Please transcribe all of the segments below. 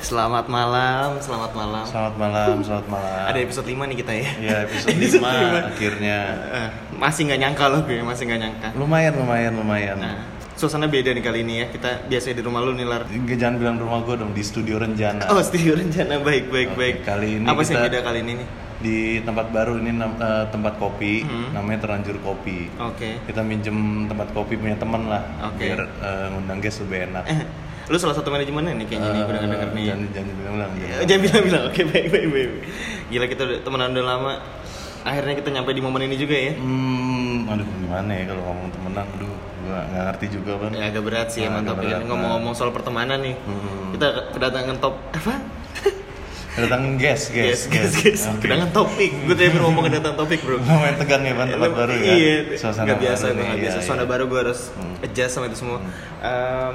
Selamat malam, selamat malam. Selamat malam, selamat malam. Ada episode 5 nih kita ya. Iya episode Episode 5 lima. akhirnya. Eh, masih nggak nyangka loh gue, masih nggak nyangka. Lumayan, lumayan, lumayan. Nah, suasana beda nih kali ini ya. Kita biasanya di rumah lu nih Lar. Jangan bilang rumah gue dong di studio Renjana. Oh, studio rencana baik baik Oke, baik. kali ini apa sih yang beda kali ini nih? Di tempat baru ini eh, tempat kopi, Hmm. namanya Terlanjur Kopi. Oke. Kita minjem tempat kopi punya teman lah, Oke. biar eh, ngundang guest lebih enak. Eh, lu salah satu manajemennya nih kayaknya nih, gue denger denger nih. Eh, Jangan jangan bilang-bilang. Eh, Jangan bilang-bilang. Oke, baik baik baik. Gila kita udah temenan udah lama. Akhirnya kita nyampe di momen ini juga ya. Hmm, aduh gimana ya kalau ngomong temenan, aduh gua nggak ngerti juga kan. Ya agak berat sih Nah, emang tapi ngomong-ngomong soal pertemanan nih. Hmm. Kita kedatangan top apa? Kedatangan guest, guest, guys, guys. Oke. Kedatangan topik. Gue tadi pengen ngomong kedatangan topik, Bro. Lumayan tegang ya, Ban, tempat baru ya. Iya, Suasana nggak biasa baru nih, iya, biasa. iya. Suasana baru gue harus Hmm. adjust sama itu semua. Em,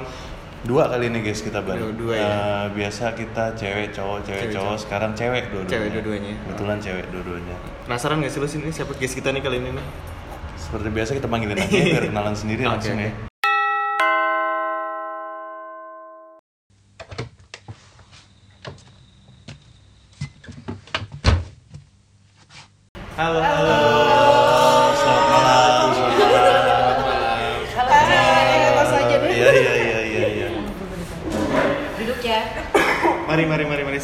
Dua kali ini guys kita Ban. Dua- dua ya? Eh, biasa kita cewek cowok cewek Cewek, cowok cowok. sekarang cewek dua-duanya. Cewek dua-duanya. Kebetulan cewek dua-duanya. penasaran gak sih lu sini siapa guys kita nih kali ini nih? Seperti biasa kita panggilin aja biar kenalan sendiri Oke, langsung oke. ya. Halo, halo.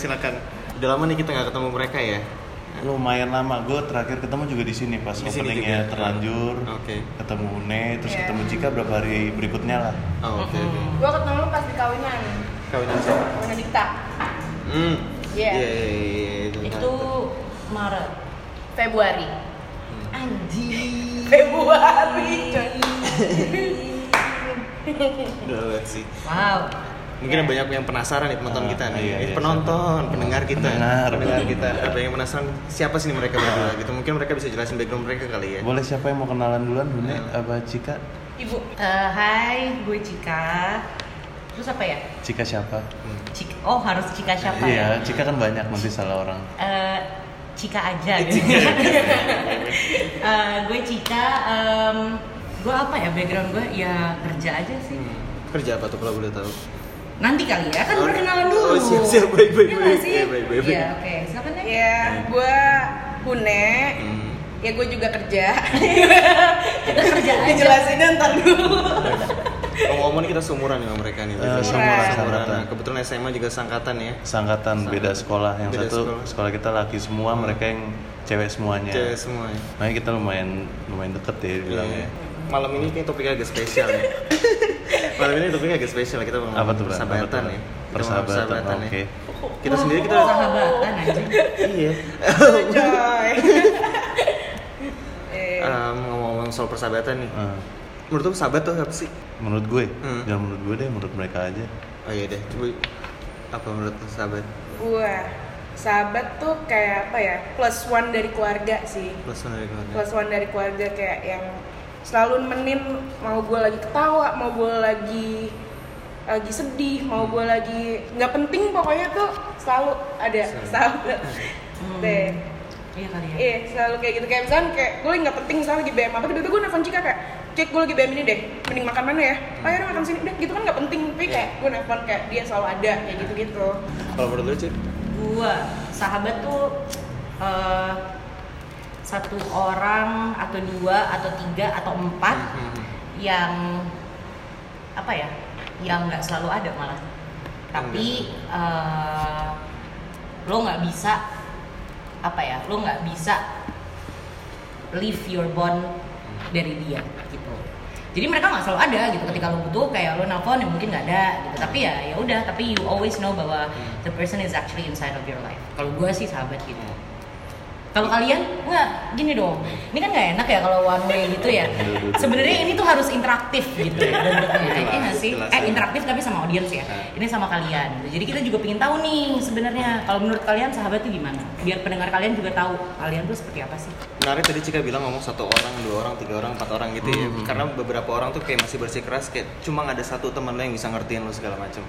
Silakan. Udah lama nih kita nggak ketemu mereka ya. Lumayan lama. Gue terakhir ketemu juga di sini pas Di openingnya terlanjur. Oke. Ketemu Une, terus Iya. ketemu Cika berapa hari berikutnya lah. Oh, oke, oke. Gua ketemu lu pas di kawinan. Kawinan siapa? Kawinan Dikta. Hmm. Iya. Iya, iya, iya, itu. itu Maret Februari. Hmm. anjing Februari. Udah sih. wow Mungkin banyak yang penasaran nih penonton Ah, kita nih, iya, Eh, iya, penonton, pendengar kita, Pendengar. kita. Ada yang penasaran siapa sih nih mereka berdua gitu. Mungkin mereka bisa jelasin background mereka kali ya. Boleh siapa yang mau kenalan duluan, Une? Nah. Apa Cika? Ibu. Eh, Hai gue Cika terus apa ya Cika siapa? Cika oh harus Cika siapa iya, ya Cika kan banyak nanti salah orang. Eh, Cika aja gitu Eh, gue Cika em, gue apa ya background gue ya kerja aja sih Hmm. Kerja apa tuh kalau boleh tahu? Nanti kali ya kan Oh, perkenalan dulu oh, siap, siap. Baik, baik, Iya baik. sih? Iya, baik, baik, baik. Iya, oke silakan deh Ya, gua Hune. Hmm. Ya gue juga kerja. kita kerja aja Dijelasinnya ntar dulu. Ngomong-ngomong nih kita seumuran nih sama mereka nih. Eh, Seumuran, seumuran. Nah, kebetulan SMA juga sangkatan ya. Sangkatan beda sekolah. Yang Beda satu sekolah. sekolah. kita laki semua, mereka yang cewek semuanya. Cewek semua ya. Makanya kita lumayan lumayan deket ya bilangnya. Iya. Malam ini kayak topiknya agak spesial ya. Malam ini topiknya agak spesial kita mau Apa tuh, persahabatan Apa ya. Kita Persahabatan, persahabatan ya. oke. Kita sendiri kita sahabatan aja iya. Eh, ngomong-ngomong soal persahabatan nih. Eh, Menurut lu sahabat tuh apa sih? menurut gue, Hmm. jangan menurut gue deh, menurut mereka aja. Oh iya deh, coba apa menurut lu sahabat? gua sahabat tuh kayak apa ya? Plus one dari keluarga sih. Plus one dari keluarga. plus one dari keluarga kayak yang selalu nemenin mau gue lagi ketawa mau gue lagi lagi sedih mau gue lagi nggak penting pokoknya tuh selalu ada Selalu. sahabat Hmm. deh. Iya kali ya. Iya selalu kayak gitu. Kayak misalnya kayak gue nggak penting misalnya lagi BM apa tiba-tiba gue nelfon Cika kayak Cik gue lagi BM ini deh mending makan mana ya? Ayo dong makan sini. Udah gitu kan nggak penting. Tapi kayak gue nelfon kayak dia selalu ada kayak gitu-gitu. Kalau menurut lu, Cik? gua sahabat tuh eh, satu orang atau dua atau tiga atau empat Hmm. yang apa ya yang nggak selalu ada malah. Tapi eh, lo nggak bisa apa ya lo nggak bisa leave your bond dari dia gitu. Jadi mereka nggak selalu ada gitu. Ketika lo butuh kayak lo nelfon ya mungkin nggak ada gitu. Tapi ya ya udah. Tapi you always know bahwa the person is actually inside of your life. Kalau gue sih sahabat gitu kalau kalian nggak gini dong. Ini kan nggak enak ya kalau one way gitu ya. Sebenarnya ini tuh harus interaktif gitu ya. Bentuknya Iya nggak sih? jelas, eh interaktif tapi sama audiens ya. Ini sama kalian. Jadi kita juga pengen tahu nih sebenarnya. Kalau menurut kalian sahabat tuh gimana? Biar pendengar kalian juga tahu kalian tuh seperti apa sih? Menarik tadi Cika bilang ngomong satu orang, dua orang, tiga orang, empat orang gitu ya. Karena beberapa orang tuh kayak masih bersikeras kayak cuma ada satu teman lo yang bisa ngertiin lo segala macam.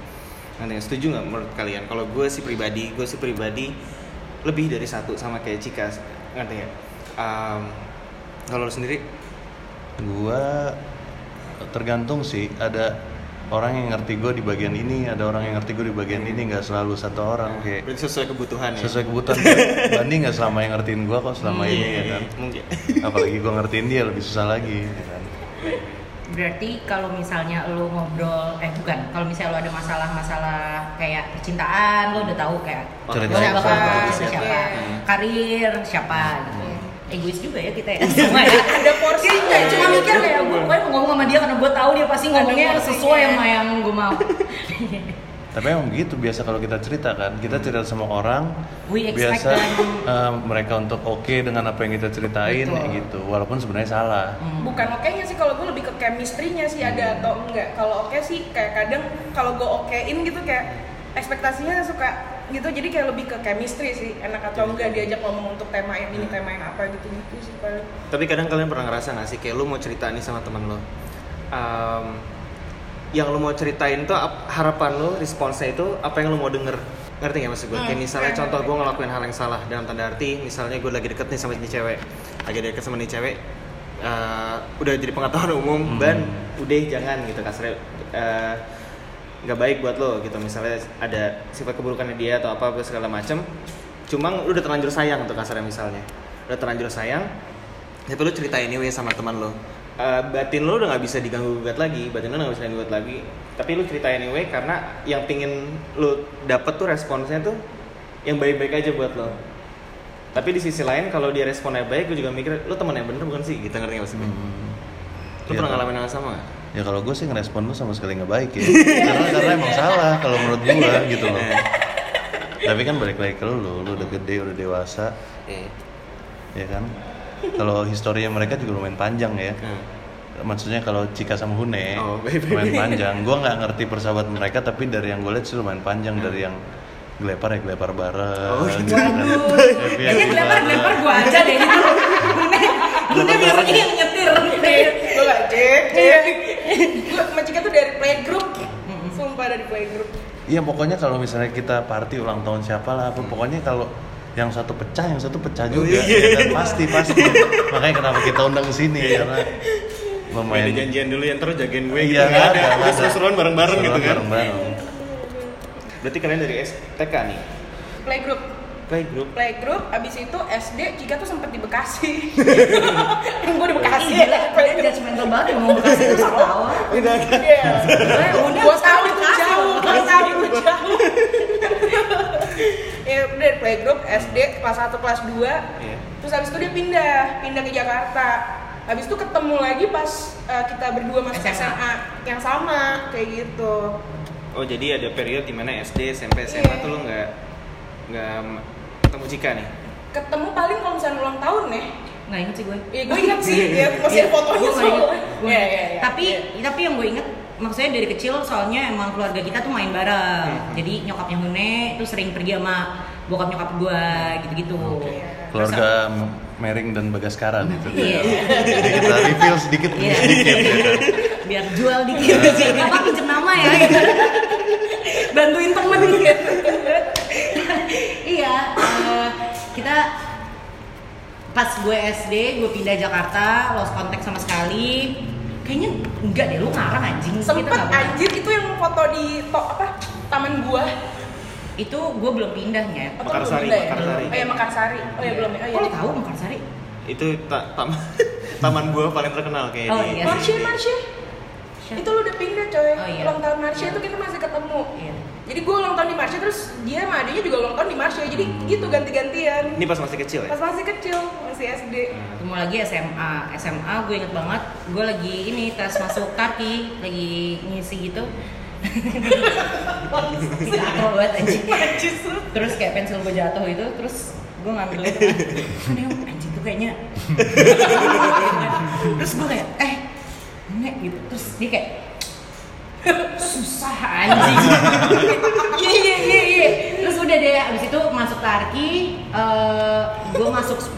Nanti setuju nggak menurut kalian? Kalau gue sih pribadi, gue sih pribadi lebih dari satu sama kayak Cika, ngerti ya? Um, kalau lo sendiri, Gua tergantung sih. Ada orang yang ngerti gue di bagian ini ada orang yang ngerti gue di bagian ini. Nggak selalu satu orang kayak Berarti sesuai kebutuhan ya. sesuai kebutuhan. Bandi nggak selama yang ngertiin gue kok selama ini ya kan? Mungkin. apalagi gue ngertiin dia lebih susah lagi ya kan Berarti kalau misalnya lo ngobrol, eh bukan, kalau misalnya lo ada masalah-masalah kayak percintaan, lo udah tahu kayak Cerita lo siapa, siapa, siapa, siapa. karir siapa, gitu. Egois juga ya kita ya, semua ya. Ada porsinya. Kayak cuma mikir kayak gue pokoknya mau ngomong sama dia karena gue tahu dia pasti ngomongnya porsinya. sesuai sama yang gue mau. tapi emang begitu biasa kalau kita cerita kan kita cerita sama orang We biasa them- eh, mereka untuk oke dengan apa yang kita ceritain Betul. gitu. Walaupun sebenarnya salah. Hmm. bukan oke nya sih kalau gue lebih ke chemistry-nya sih ada atau enggak. Kalau oke sih kayak kadang kalau gue okein gitu kayak ekspektasinya suka gitu. Jadi kayak lebih ke chemistry sih enak atau enggak diajak ngomong untuk tema yang ini tema yang apa gitu gitu sih paling. Tapi kadang kalian pernah ngerasa gak sih kayak lu mau cerita nih sama temen lo? Em, yang lu mau ceritain tuh ap- harapan lu, responsnya itu apa yang lu mau denger? Ngerti gak maksud gue? Kayak Hmm, misalnya ngerti, contoh gue ngelakuin hal yang salah dalam tanda arti misalnya gue lagi deket nih sama ini cewek lagi deket sama ini cewek eh, udah jadi pengetahuan umum Hmm. ban udah jangan gitu kasarnya eh, nggak baik buat lo gitu misalnya ada sifat keburukannya dia atau apa segala macem. Cuma lu udah terlanjur sayang untuk kasarnya misalnya. Udah terlanjur sayang tapi lu ceritain anyway sama teman lo Eh, batin lo udah nggak bisa diganggu gugat lagi batin lo nggak bisa diganggu gugat lagi. Tapi lu ceritain anyway karena yang pingin lu dapet tuh responsnya tuh yang baik-baik aja buat lo. Tapi di sisi lain kalau dia responnya baik gue juga mikir lu teman yang bener bukan sih? Gitu ngerti nggak maksudnya Hmm. lu Iya, pernah Pak. ngalamin hal sama ya kalau gue sih ngerespon lu sama sekali nggak baik ya. Karena karena emang salah kalau menurut gue gitu loh. Tapi kan balik lagi ke lu lu udah gede udah dewasa. Iya. ya kan kalau historinya mereka juga lumayan panjang ya Hmm. maksudnya kalau Cika sama Hune Oh, lumayan panjang gue nggak ngerti persahabatan mereka tapi dari yang gue lihat sih lumayan panjang Hmm. dari yang gelepar ya gelepar bareng Oh, gitu. Waduh, kayaknya gelempar bareng. gue aja deh gitu. Bunda biasanya yang nyetir. gue gak cek cek gue sama Cika tuh dari playgroup sumpah dari playgroup Iya pokoknya kalau misalnya kita party ulang tahun siapa lah apa pokoknya kalau yang satu pecah yang satu pecah Oh, juga iya. ya kan? pasti pasti makanya kenapa kita undang ke sini karena Main lumayan janjian dulu yang terus jagain gue gitu Iya, nggak nggak ada. ada, ada. seru-seruan bareng-bareng gitu kan. bareng-bareng Berarti kalian dari STK nih. playgroup Playgroup. playgroup abis itu SD Cika tuh sempet di Bekasi yang gue di Bekasi Ih, gila, kalian judgmental banget mau bekasi itu. Udah kan. Iya. Udah, Gue tahu itu jauh, gue tahu itu jauh. ya udah dari playgroup SD kelas 1 kelas 2 Iya. Terus habis itu dia pindah, pindah ke Jakarta. Habis itu ketemu lagi pas uh, kita berdua masuk SMA. SMA, yang sama kayak gitu. Oh jadi ada periode di mana SD, SMP, SMA Iya. tuh lu nggak nggak ketemu Cika nih. Ketemu paling kalau misalnya ulang tahun nih. Nggak inget sih gue. Iya, gue ingat sih, ya masih ada fotonya inget. soalnya. Gue Iya, iya, inget. iya. Tapi tapi yang gue inget maksudnya dari kecil soalnya emang keluarga kita tuh main bareng. Hmm. Jadi nyokapnya Hune tuh sering pergi sama bokap nyokap gue gitu-gitu. keluarga M- Mering dan Bagaskara gitu Iya. jadi kita reveal sedikit Iya. sedikit ya kan biar jual dikit sih apa pinjem nama ya gitu. bantuin temen gitu iya eh, kita pas gue SD gue pindah Jakarta lost contact sama sekali kayaknya enggak deh lu ngarang anjing Kita Sempet pernah. anjir itu yang foto di to, apa taman gua. itu gue belum pindahnya Atau Mekarsari, belum pindah ya? Mekarsari. Oh ya Mekarsari. Oh ya belum ya. Oh, kok ya. lu tahu Mekarsari Itu ta- tam- taman gua paling terkenal kayak Oh, iya. Marsha, Marsha. Itu lu udah pindah coy. Oh, iya. Ulang tahun Marsha itu kita masih ketemu. Iya. Jadi gue ulang tahun di Marsha terus dia sama adiknya juga ulang tahun di Marsha. Jadi gitu ganti-gantian. Ini pas masih kecil ya. Pas masih kecil, masih SD. ketemu lagi SMA SMA gue inget banget. Gue lagi ini tes masuk karki lagi ngisi gitu. Jatuh banget anjing. Terus kayak pensil gue jatuh itu terus gue ngambil itu kan. Aneh anjing tuh kayaknya. Terus gue kayak eh nek gitu. Terus dia kayak susah anjing. Iya iya iya iya. Terus udah deh abis itu masuk tarki eh gue masuk 10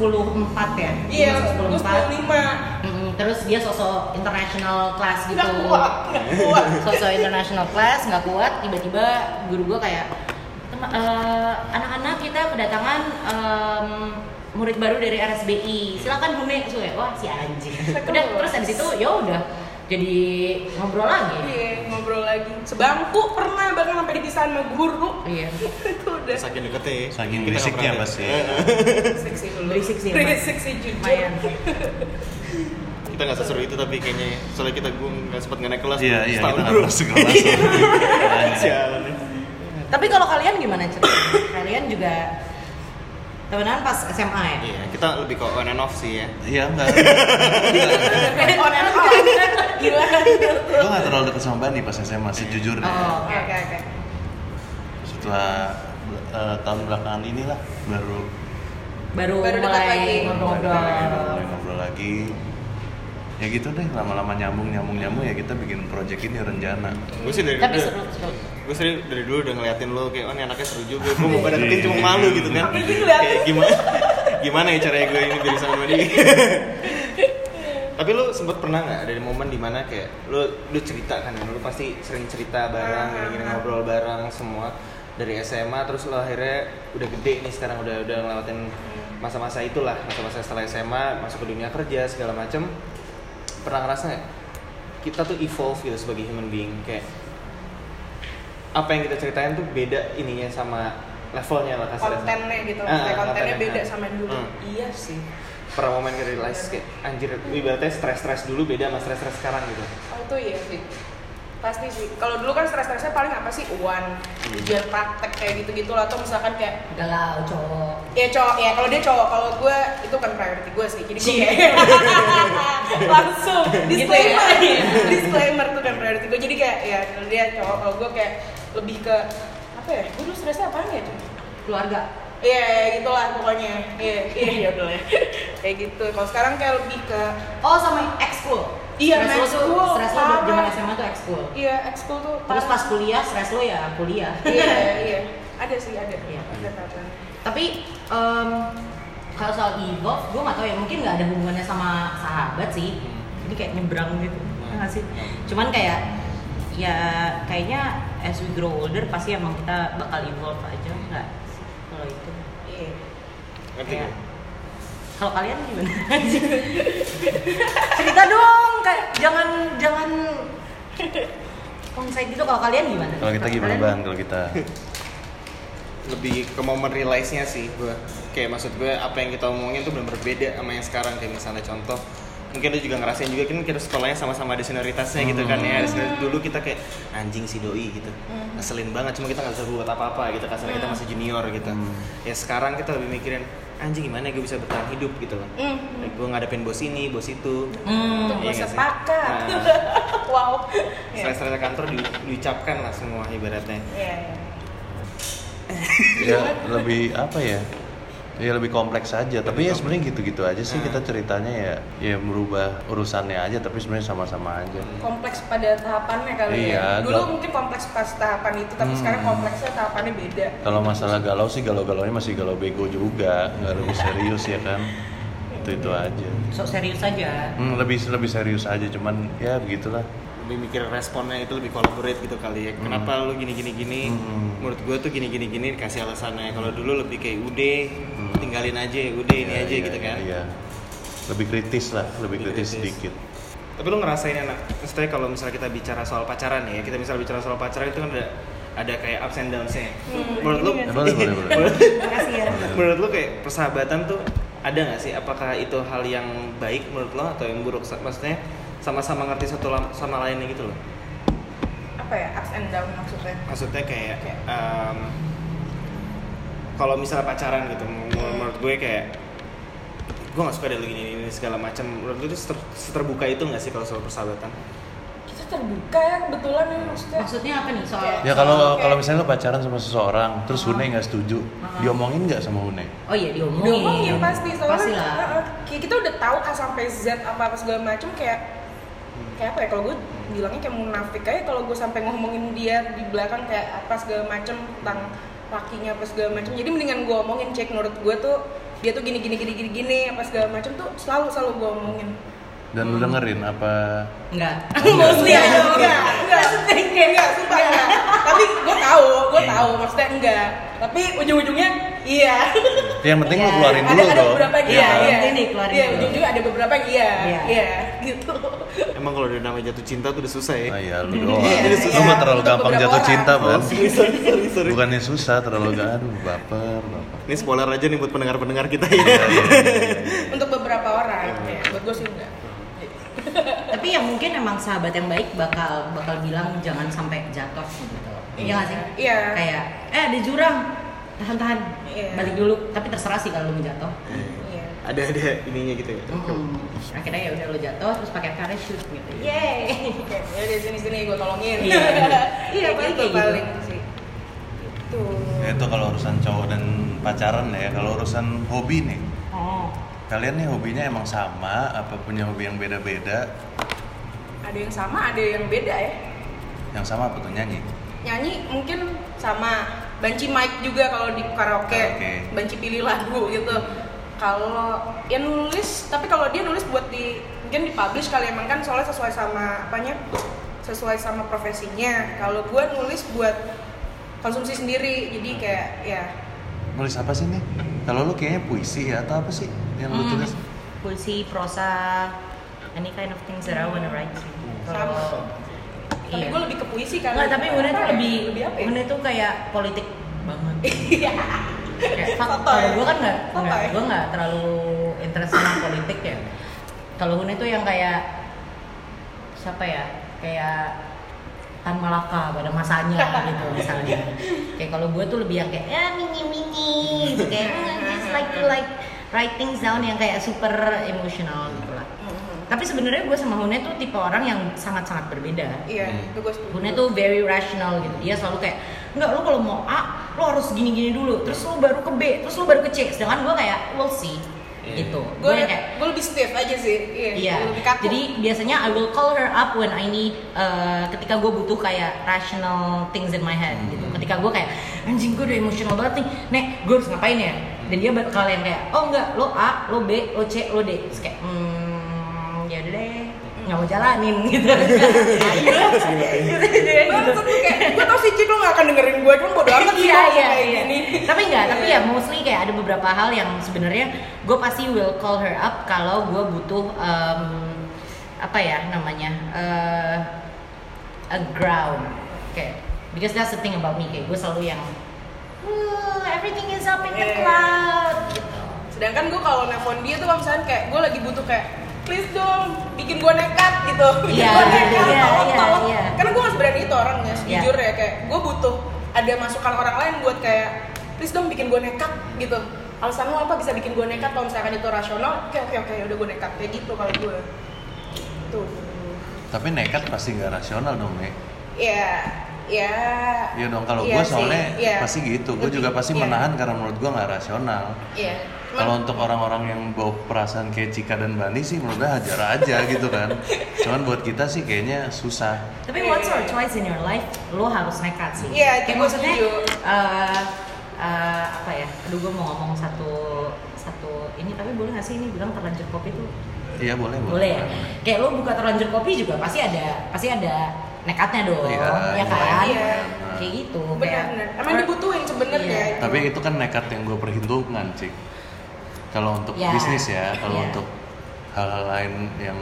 4 ya. Iya, 10 sepuluh 4 lima. Mm, terus dia sosok international class gitu. Gak kuat, gak kuat. sosok international class nggak kuat. Tiba-tiba guru gue kayak "Tem- eh, anak-anak kita kedatangan em, murid baru dari RSBI silakan Hune Terus kayak, wah si anjing. Udah terus dari situ ya udah jadi ngobrol lagi. Iya, ngobrol lagi sebangku pernah bahkan sampai dipisahin sama guru Iya. itu udah saking deketnya ya. Saking berisiknya pasti. ada. berisik sih dulu Berisik sih, berisik sih jujur kita nggak seseru itu tapi kayaknya ya. soalnya kita gue nggak sempat nggak naik kelas Iya, iya, kita nggak pernah sekelas. Sialan ya. Tapi kalau kalian gimana cerita? kalian juga temenan pas SMA ya? Iya, kita lebih ke on and off sih ya. Iya enggak. on and off gimana Gue gak terlalu deket sama Bani pas SMA sejujurnya. Oh, oke oke oke Setelah eh, tahun belakangan inilah baru Baru, Baru mulai lagi. mulai ngobrol lagi. Ya gitu deh, lama-lama nyambung nyambung nyambung ya kita bikin project ini rencana. Gue sih dari Tapi dulu, seru, seru. gue sih dari dulu udah ngeliatin lo kayak oh ini anaknya seru juga. Gue mau pada deketin cuma malu gitu kan. Kayak gimana? Gimana ya caranya gue ini dari sama dia? Tapi lu sempet pernah nggak dari momen di mana kayak lu lu cerita kan, lu pasti sering cerita bareng, gini-gini ah. ngobrol bareng semua dari SMA terus lo akhirnya udah gede nih sekarang udah udah ngelewatin masa-masa itulah masa-masa setelah SMA masuk ke dunia kerja segala macem pernah ngerasa nggak? Kita tuh evolve gitu sebagai human being kayak apa yang kita ceritain tuh beda ininya sama levelnya lah kasarnya. Kontennya gitu Ah, kontennya kontennya. beda sama yang dulu. Hmm. iya sih. Pernah momen ke realize kayak anjir ibaratnya stres-stres dulu beda sama stres-stres sekarang gitu. Oh itu iya sih pasti sih kalau dulu kan stres-stresnya paling apa sih uan ujian praktek kayak gitu-gitu lah atau misalkan kayak Galau cowok. ya cowok ya kalau dia cowok kalau gue itu kan priority gue sih jadi gue langsung Gitu disclaimer ya? disclaimer tuh kan priority gue jadi kayak ya kalau dia cowok kalau gue kayak lebih ke apa ya gue dulu stresnya apaan ya cuy Keluarga. Iya, ya, gitulah pokoknya. Iya, iya, ya udah lah. Kayak gitu. Kalau sekarang kayak lebih ke Oh sama ekskul. Iya, Stres lo tuh, ekskul, stres lo zaman SMA tuh ekskul. iya ekskul tuh. Terus parah. pas kuliah, stres lo ya kuliah. Iya, iya. Ada sih, ada. Iya. Ada. Tapi em, kalau soal evolve, gue gak tau ya mungkin nggak ada hubungannya sama sahabat sih. Jadi kayak nyebrang gitu, ya nggak sih? Cuman kayak ya kayaknya as we grow older pasti emang kita bakal evolve aja nggak kalau itu. Iya. ngerti gak? Kalau kalian gimana? Cerita dong, kayak jangan jangan konsep gitu. Kalau kalian gimana? Kalau kita gimana Kalian- Ban? Kalau kita lebih ke momen realize nya sih gue kayak maksud gue apa yang kita omongin tuh benar berbeda sama yang sekarang kayak misalnya contoh mungkin lu juga ngerasain juga kan kita sekolahnya sama-sama ada senioritasnya gitu kan ya senior- dulu kita kayak anjing si doi gitu ngeselin banget cuma kita nggak bisa buat apa-apa gitu kasarnya kita masih junior gitu ya sekarang kita lebih mikirin anjing gimana gue bisa bertahan hidup gitu loh Hmm. gue ngadepin bos ini bos itu Hmm. Untuk Iya gue nggak sih? sepakat. Nah. wow. Iya. stres-stres kantor di- diucapkan lah semua ibaratnya Iya, iya. ya lebih apa ya? Ya lebih kompleks aja. Tapi ya sebenarnya gitu-gitu aja sih kita ceritanya ya ya merubah urusannya aja tapi sebenarnya sama-sama aja. Kompleks pada tahapannya kali Iya, ya. Dulu gal- mungkin kompleks pas tahapan itu, tapi Hmm. sekarang kompleksnya tahapannya beda. Kalau masalah galau sih galau-galaunya masih galau bego juga, nggak lebih serius ya kan. Itu itu aja. Sok serius aja. Hmm, lebih lebih serius aja cuman ya begitulah. Lebih mikir responnya itu lebih collaborate gitu kali ya. Kenapa lu gini gini gini Hmm. menurut gue tuh gini gini gini kasih alasannya. Kalau dulu lebih kayak udah tinggalin aja udah ini Ya, aja iya, gitu kan. Iya. Lebih kritis lah, lebih Lebih kritis kritis. sedikit. tapi lu ngerasain enak. Maksudnya kalau misalnya kita bicara soal pacaran ya kita misalnya bicara soal pacaran itu kan ada ada kayak ups and downs-nya. Hmm, menurut lu? Ini Eh, boleh, boleh, boleh. Makasih ya. menurut lu kayak persahabatan tuh ada nggak sih? Apakah itu hal yang baik menurut lo atau yang buruk? Maksudnya sama-sama ngerti satu sama lainnya gitu loh Apa ya? Ups and down maksudnya. maksudnya kayak Kayak- em, kalau misalnya pacaran gitu menur- menurut gue kayak gue gak suka ada lu gini ini segala macam menurut lu itu seter- seterbuka itu gak sih kalau soal persahabatan Kita terbuka ya kebetulan ya maksudnya. Maksudnya apa nih soal? Kayak- Ya kalau Oke. kalau misalnya lo pacaran sama seseorang, terus Hune nggak setuju, Ah. diomongin nggak sama Hune? Oh iya diomongin. diomongin pasti soalnya. Heeh. kayak kita udah tahu A sampai Z apa apa segala macam kayak kayak apa ya kalau gue bilangnya kayak munafik aja. Kalau gue sampai ngomongin dia di belakang kayak apa segala macam tentang lakinya apa segala macam jadi mendingan gue omongin cek. Menurut gue tuh dia tuh gini gini gini gini gini apa segala macam tuh selalu selalu gue omongin Dan lu dengerin apa? Enggak. Mostly Enggak. ya, enggak, enggak, enggak, enggak, sumpah enggak. Tapi gue tahu, gue Iya. tahu, maksudnya enggak. Tapi ujung-ujungnya iya. Yang penting lu Iya. keluarin dulu ada dong. beberapa yang Iya, iya, yang iya. penting dikeluarin Iya, ujung-ujungnya ada beberapa yang iya, Iya. iya, gitu. Emang kalau udah namanya jatuh cinta tuh udah susah ya. Oh iya, lu doang. Iya, Lu mah iya. terlalu gampang jatuh cinta, sorry. Bukannya susah, terlalu gak aduh, baper, baper. Ini spoiler aja nih buat pendengar-pendengar kita ya. Iya, iya, iya, iya. Untuk beberapa orang, ya, buat gue sih enggak. Tapi yang mungkin emang sahabat yang baik bakal bakal bilang jangan sampai jatuh gitu. Iya nggak sih? Iya. Kayak eh ada jurang, tahan-tahan, Iya. balik dulu. Tapi terserah sih kalau lu jatuh. Iya. ada ada ininya gitu ya. Mm-mm. Akhirnya ya udah lu jatuh terus pakai parachute gitu. Oke, ya di sini sini gue tolongin. Iya. Iya, Kayak paling gitu kayak gitu. paling sih. Itu. Ya, itu kalau urusan cowok dan pacaran ya. Kalau urusan hobi nih, Oh. Kalian nih hobinya emang sama? Apa punya hobi yang beda-beda? Ada yang sama, ada yang beda ya. Yang sama apa tuh nyanyi? Nyanyi mungkin sama. Banci mic juga kalau di karaoke. Karaoke. Banci pilih lagu gitu. Kalau ya nulis, tapi kalau dia nulis buat di mungkin dipublish kali emang kan soalnya sesuai sama apanya? Sesuai sama profesinya. Kalau gue nulis buat konsumsi sendiri. Jadi kayak ya Nulis apa sih nih? Kalau lu kayaknya puisi ya atau apa sih yang lu Hmm. tulis? Puisi, prosa, any kind of things that I wanna write sih. sama. Kalau Tapi iya. gue lebih ke puisi kan. Nggak, tapi Una tuh Apa ya? lebih, lebih apa ya? Tuh kayak politik banget. Iya. Kalau gue kan nggak, Sotoy. nggak, gue nggak terlalu interest sama politik ya. Kalau Una tuh yang kayak siapa ya, kayak Tan Malaka pada masanya gitu misalnya. Kayak kalau gue tuh lebih yang kayak ya mini mini, gitu. kayak "Mm, just like to like write things down yang kayak super emosional gitu lah. Tapi sebenarnya gue sama Hune tuh tipe orang yang sangat-sangat berbeda. Iya, Hmm. itu gue setuju. Hune tuh very rational gitu. Dia selalu kayak, enggak lu kalau mau A, lu harus gini-gini dulu. Terus lu baru ke B, terus lu baru ke C. Sedangkan gue kayak, we'll see. Iya. Gitu. gue Gue kayak, gue lebih stiff aja sih. Iya. Iya. Lebih kaku. Jadi biasanya I will call her up when I need uh, ketika gue butuh kayak rational things in my head gitu. Ketika gue kayak anjing gue udah emosional banget nih, nek gue harus ngapain ya? Dan dia bakal yang kayak oh enggak lo A, lo B, lo C, lo D. Terus kayak hmm ya udah deh nggak mau jalanin gitu. Gue tau sih Cik lo gak akan dengerin gue, cuma bodo amat sih iya iya kayak iya gini. tapi enggak tapi Iya. ya mostly kayak ada beberapa hal yang sebenarnya gue pasti will call her up kalau gue butuh um, apa ya namanya uh, a ground kayak because that's the thing about me kayak gue selalu yang "Woo, everything is up in the Iya. cloud gitu Sedangkan gue kalau nelfon dia tuh kalau misalnya kayak gue lagi butuh kayak please dong bikin gue nekat gitu bikin Iya, gue nekat iya, tolong iya, tolong iya. karena gue gak seberani itu orangnya Iya. jujur ya kayak gue butuh ada masukan orang lain buat kayak please dong bikin gue nekat gitu alasan lo apa bisa bikin gue nekat kalau misalkan itu rasional oke oke oke udah gue nekat kayak gitu kalau gue tuh Tapi nekat pasti nggak rasional dong, Nek. ya ya Iya dong, kalau Iya gue sih, soalnya iya. pasti gitu. Gue juga pasti iya. menahan karena menurut gue nggak rasional. iya Kalau untuk orang-orang yang bawa perasaan kayak Cika dan Bani sih menurut gue hajar aja gitu kan. Cuman buat kita sih kayaknya susah. Tapi Iya, what's iya, your iya. choice in your life? Lo harus nekat sih. Iya, itu Kayak maksudnya, eh, eh, apa ya? Aduh, gue mau ngomong satu satu ini tapi boleh nggak sih ini bilang terlanjur kopi tuh? Iya boleh Boleh ya. Kayak lo buka terlanjur kopi juga pasti ada pasti ada nekatnya dong, Iya, ya kan? iya. Kayak gitu. benar emang dibutuhin sebenarnya Iya. itu. Tapi itu kan nekat yang gue perhitungkan, Cik. Kalau untuk Ya. bisnis ya, kalau Iya. untuk hal-hal lain yang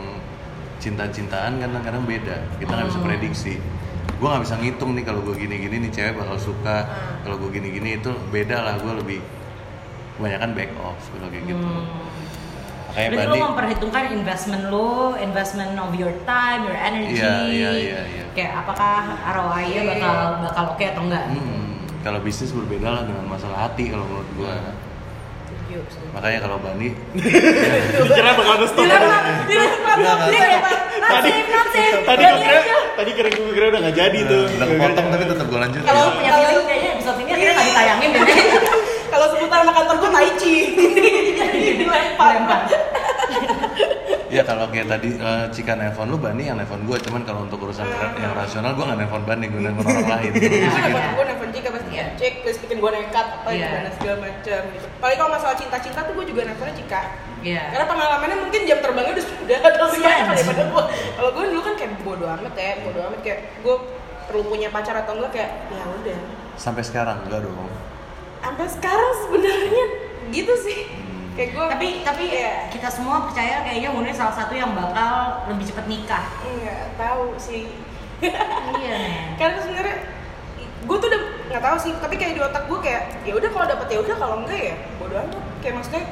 cinta-cintaan kan kadang-kadang beda. Kita nggak bisa Hmm. prediksi. Gue nggak bisa ngitung nih kalau gue gini-gini nih cewek bakal suka. Hmm. Kalau gue gini-gini itu beda lah. Gue lebih kebanyakan back off kalau kayak gitu. Hmm. Makanya Berarti Bani, lo memperhitungkan investment lo, investment of your time, your energy. Iya, iya, iya, iya. Kayak apakah ROI-nya Iya. bakal bakal oke atau enggak? hmm, kalau bisnis berbeda lah dengan masalah hati kalau menurut gue. Setuju, Makanya kalau Bani, Kira bakal ada stop. Tadi tadi kira tadi kira gue kira udah nggak jadi tuh. udah kepotong tapi tetap gue lanjut. Kalau- Punya feeling kayaknya episode ini akhirnya nggak ditayangin deh. Kalau sebutan anak kantor gue Tai Chi. Jadi dilempar. Ya Ya kalau kayak tadi eh, Cika nelfon lu Bani yang nelfon gue cuman kalau untuk urusan ra- yang rasional gue nggak nelfon Bani gue nelfon orang lain. gue Iya. nelfon gue nelfon Jika pasti Iya. cek please bikin gue nekat apa Iya. gimana segala macam gitu paling kalau masalah cinta-cinta tuh gue juga nelfonnya Cika Iya. karena pengalamannya mungkin jam terbangnya udah udah ada lebih Iya, banyak daripada gue kalau gue dulu kan kayak bodo amat ya bodo amat kayak gue perlu punya pacar atau enggak kayak ya udah Sampai sekarang enggak dong. sampai sekarang sebenarnya gitu sih kayak gue Tapi tapi ya kita semua percaya kayaknya Munir salah satu yang bakal lebih cepet nikah. nggak tahu sih iya nih. karena sebenarnya gue tuh udah nggak tahu sih tapi kayak di otak gue kayak ya udah kalau dapet ya udah kalau enggak ya bodo amat kayak maksudnya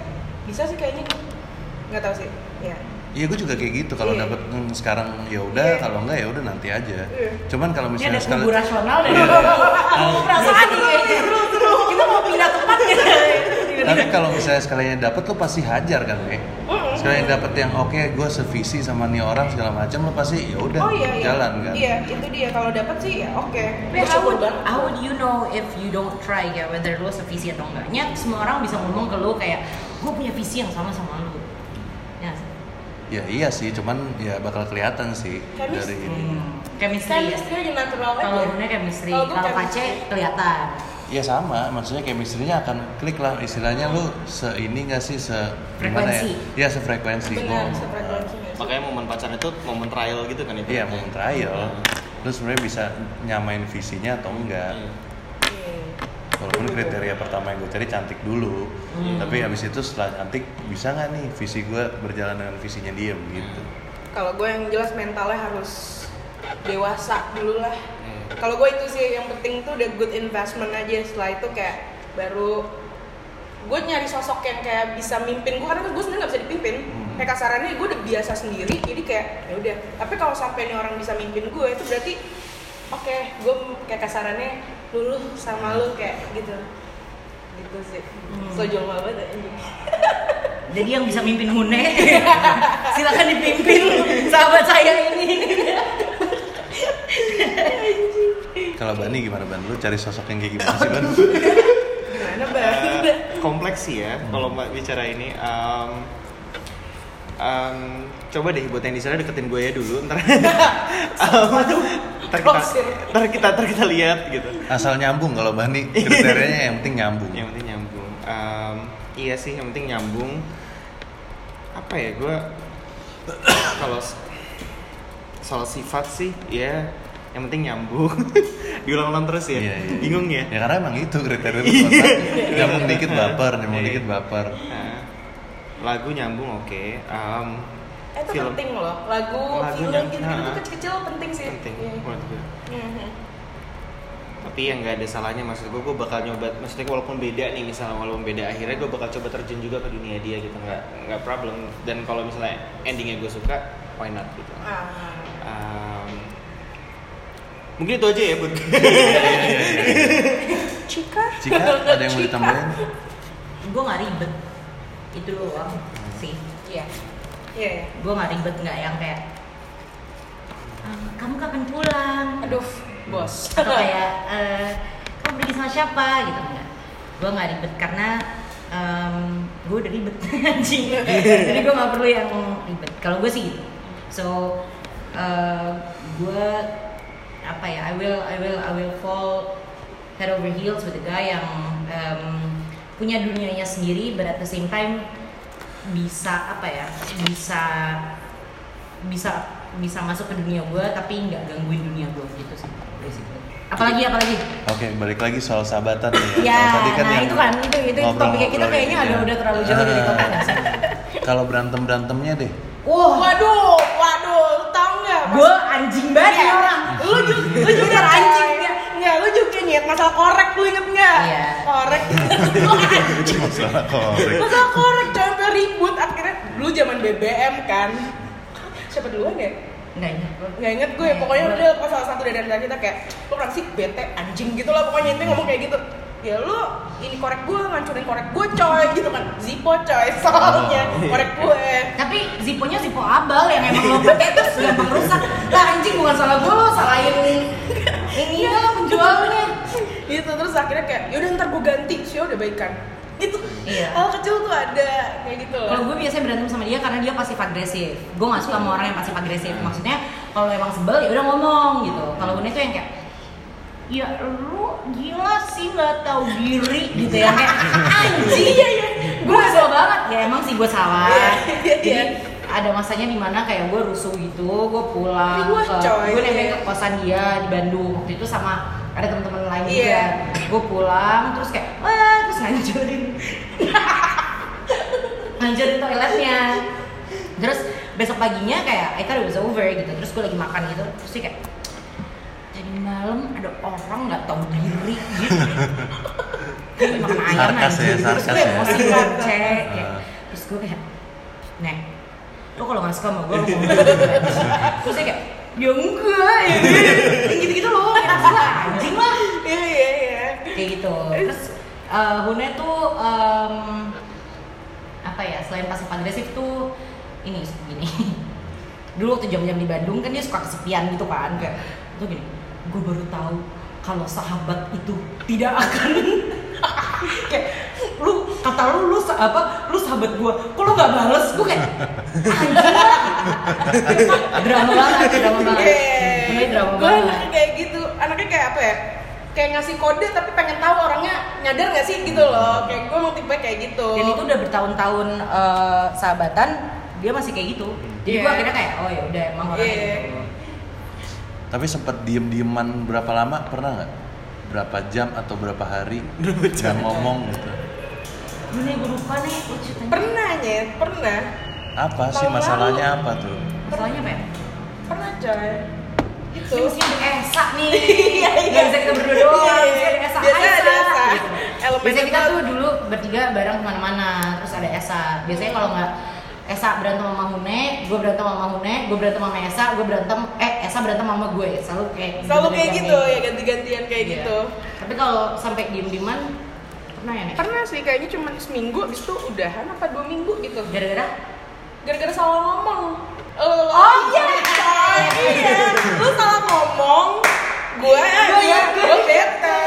bisa sih kayaknya nggak tahu sih ya Iya gue juga kayak gitu kalau Iya. dapet hmm, sekarang ya udah Iya. kalau enggak ya udah nanti aja. Iya. Cuman kalau misalnya ada sekali kubu rasional dan Iya. kubu perasaan nih. Kita mau pindah tempat gitu. tapi kalau misalnya sekalinya dapet lo pasti hajar kan ya. Sekalinya dapet yang oke gue sevisi sama nih orang segala macam lo pasti ya udah oh iya iya jalan kan. iya itu dia kalau dapet sih ya oke Tapi Gue how would, how would you know if you don't try ya whether lo sevisi atau enggaknya semua orang bisa ngomong ke lo kayak gue punya visi yang sama sama lo ya? Ya iya sih, cuman ya bakal kelihatan sih Chemistry. dari ini. hmm. chemistry ya chemistry natural aja kalau Bunda chemistry Kalau. Pace kelihatan Ya sama, maksudnya chemistry-nya akan klik lah. Istilahnya lu se ini nggak sih se gimana Frekuensi. ya? Ya sefrekuensi. benar Oh. sefrekuensi nggak sih? Makanya momen pacaran itu momen trial gitu kan itu. Iya mau trial. Lu sebenarnya bisa nyamain visinya atau enggak. Iya. Walaupun kriteria pertama yang gue cari cantik dulu, Hmm. tapi habis itu setelah cantik bisa nggak nih visi gue berjalan dengan visinya dia gitu. kalau gue yang jelas mentalnya harus dewasa dulu lah. Kalau gue itu sih yang penting tuh udah good investment aja. Setelah itu kayak baru gue nyari sosok yang kayak bisa mimpin gue karena gue sebenarnya nggak bisa dipimpin. Hmm. kayak kasarannya gue udah biasa sendiri jadi kayak ya udah. Tapi kalau sampai nih orang bisa mimpin gue itu berarti oke gue kayak kasarannya lulu sama lu kayak gitu. Gitu sih. Hmm. so jual banget anjing. Jadi yang bisa mimpin Hune silakan dipimpin sahabat saya ini Kalau Bani gimana Ban? Lu cari sosok yang kayak gimana sih Ban? gimana bang Eh, kompleks sih ya kalau mbak bicara ini. Em, em, coba deh buat yang di sana deketin gue ya dulu ntar. Em, ntar kita, Close. ntar kita, ntar kita lihat gitu. Asal nyambung kalau Bani kriterianya yang penting nyambung. Yang penting nyambung. Em, iya sih, yang penting nyambung. Apa ya gue kalau soal sifat sih ya yang penting nyambung. Diulang-ulang terus ya. Iya, iya. Bingung ya. Ya karena emang itu kriteria lu kotak. Nyambung dikit baper, nyambung Iya. dikit baper. Nah, lagu nyambung oke. Em, Eh, itu Film. penting loh lagu, Lagu film yang- gitu nah. tuh kecil-kecil penting sih penting Iya. menurut gue. Mhm. tapi yang nggak ada salahnya maksud gue gue bakal nyoba maksudnya walaupun beda nih misalnya walaupun beda akhirnya gue bakal coba terjun juga ke dunia dia gitu nggak nggak problem dan kalau misalnya endingnya gue suka why not gitu Ah. Um, mungkin itu aja ya buat Cika? Cika, ada yang mau ditambahin? gue nggak ribet. Itu doang sih. Iya. Iya. Iya. gue nggak ribet nggak yang kayak "Ah, kamu kapan pulang? Aduh bos. Atau kayak eh, kamu pergi sama siapa? Gitu enggak gue nggak ribet karena gue udah ribet. Anjing. Jadi gue nggak perlu yang ribet. Kalau gue sih gitu. So gue apa ya I will I will I will fall head over heels with a guy yang em, punya dunianya sendiri but at the same time bisa apa ya bisa bisa bisa masuk ke dunia gue tapi nggak gangguin dunia gue gitu sih basically. apalagi apalagi? Oke, balik lagi soal sahabatan ya Kalau tadi nah yang itu kan itu itu topiknya kita kayaknya ada ya. udah terlalu jauh dari topik nggak sih? Kalau berantem berantemnya deh. wah. Waduh waduh tau nggak gue anjing banget ya orang lu juga lu juga anjing nggak nggak lu juga nyet masalah korek lu inget nggak? Iya. korek. Lu anjing Masalah korek. masalah korek sampai ribut. Akhirnya dulu zaman BBM kan. Siapa duluan ya? Nggak ingat nggak inget gue pokoknya udah pas salah satu dari antara kita kayak lu kenapa sih bete anjing gitu lah pokoknya. Intinya ngomong kayak gitu ya lu ini korek gue ngancurin korek gue coy gitu kan. Zippo coy soalnya. Korek gue tapi Zippo-nya Zippo abal yang emang lo pakai terus gampang rusak. Lah anjing bukan salah gue lo salahin ini. Lah penjualnya. Gitu terus akhirnya kayak yaudah ntar gue ganti. Sih udah baikan itu Iya. hal kecil tuh ada kayak gitu loh. Kalau gue biasanya berantem sama dia karena dia pasif agresif. Gue gak suka sama orang yang pasif agresif. Maksudnya kalau emang sebel ya udah ngomong gitu. Kalau gue tuh yang kayak Ya lu gila sih nggak tahu diri gitu ya. Kayak anjing. Iya iya. Gue kesel banget. ya emang sih gue salah. Iya, iya, jadi iya. ada masanya di mana kayak gue rusuh gitu gue pulang gua ke gue nempel ke kosan dia di Bandung. Waktu itu sama ada teman-teman lain juga. Gue pulang terus kayak wah terus ngancurin. Ngancurin toiletnya. Terus besok paginya kayak I thought it was over gitu. Terus gue lagi makan gitu. Terus dia kayak malam ada orang nggak tahu diri gitu. Gue makan ayam Sarkas ya, terus gue ya. emosi kan cek. Kayak, Ah. terus gue kayak nek lo kalau nggak suka sama gue lo ngomong dulu." terus dia kayak ya enggak ya. Gitu gitu gue anjing lah. Iya iya iya. Kayak gitu. Terus eh, Hune tuh em, apa ya selain pasif agresif tuh ini gini. Dulu waktu jam-jam di Bandung kan dia suka kesepian gitu kan kayak tuh gini gue baru tahu kalau sahabat itu tidak akan kayak lu kata lu lu apa lu sahabat gue kok lu nggak bales? Gue kayak drama banget drama banget. Drama gue banget. anaknya kayak gitu anaknya kayak apa ya kayak ngasih kode tapi pengen tahu orangnya nyadar nggak sih gitu loh. Kayak gue emang tipe kayak gitu. Dan itu udah bertahun-tahun eh, sahabatan dia masih kayak gitu. Jadi Iya. gua akhirnya kayak oh ya udah emang orangnya Iya. gitu Tapi sempet diem-dieman berapa lama pernah nggak? Berapa jam atau berapa hari nggak ngomong gitu? ini gue lupa nih pernah nyet pernah Apa sih masalahnya lalu. apa tuh? masalahnya apa ya pernah coy itu ini mesti ada Esa nih Iya, iya. Nggak bisa kita berdua doang Iya, iya. ada Esa Biasanya Hai, ada Esa. Esa. Gitu. Elemen biasanya kita itu- tuh dulu bertiga bareng ke mana-mana terus ada Esa biasanya kalau nggak Esa berantem sama Hune, gue berantem sama Hune, gue berantem sama Esa, gue berantem, eh Esa berantem sama gue, selalu kayak selalu kayak gitu ya ganti-gantian kayak Iya. gitu. Tapi kalau sampai diem-dieman pernah ya nek? pernah sih kayaknya cuma seminggu abis itu udahan apa dua minggu gitu. Gara-gara? Gara-gara salah ngomong. Oh iya. iya. Lu salah ngomong gue gue gue bete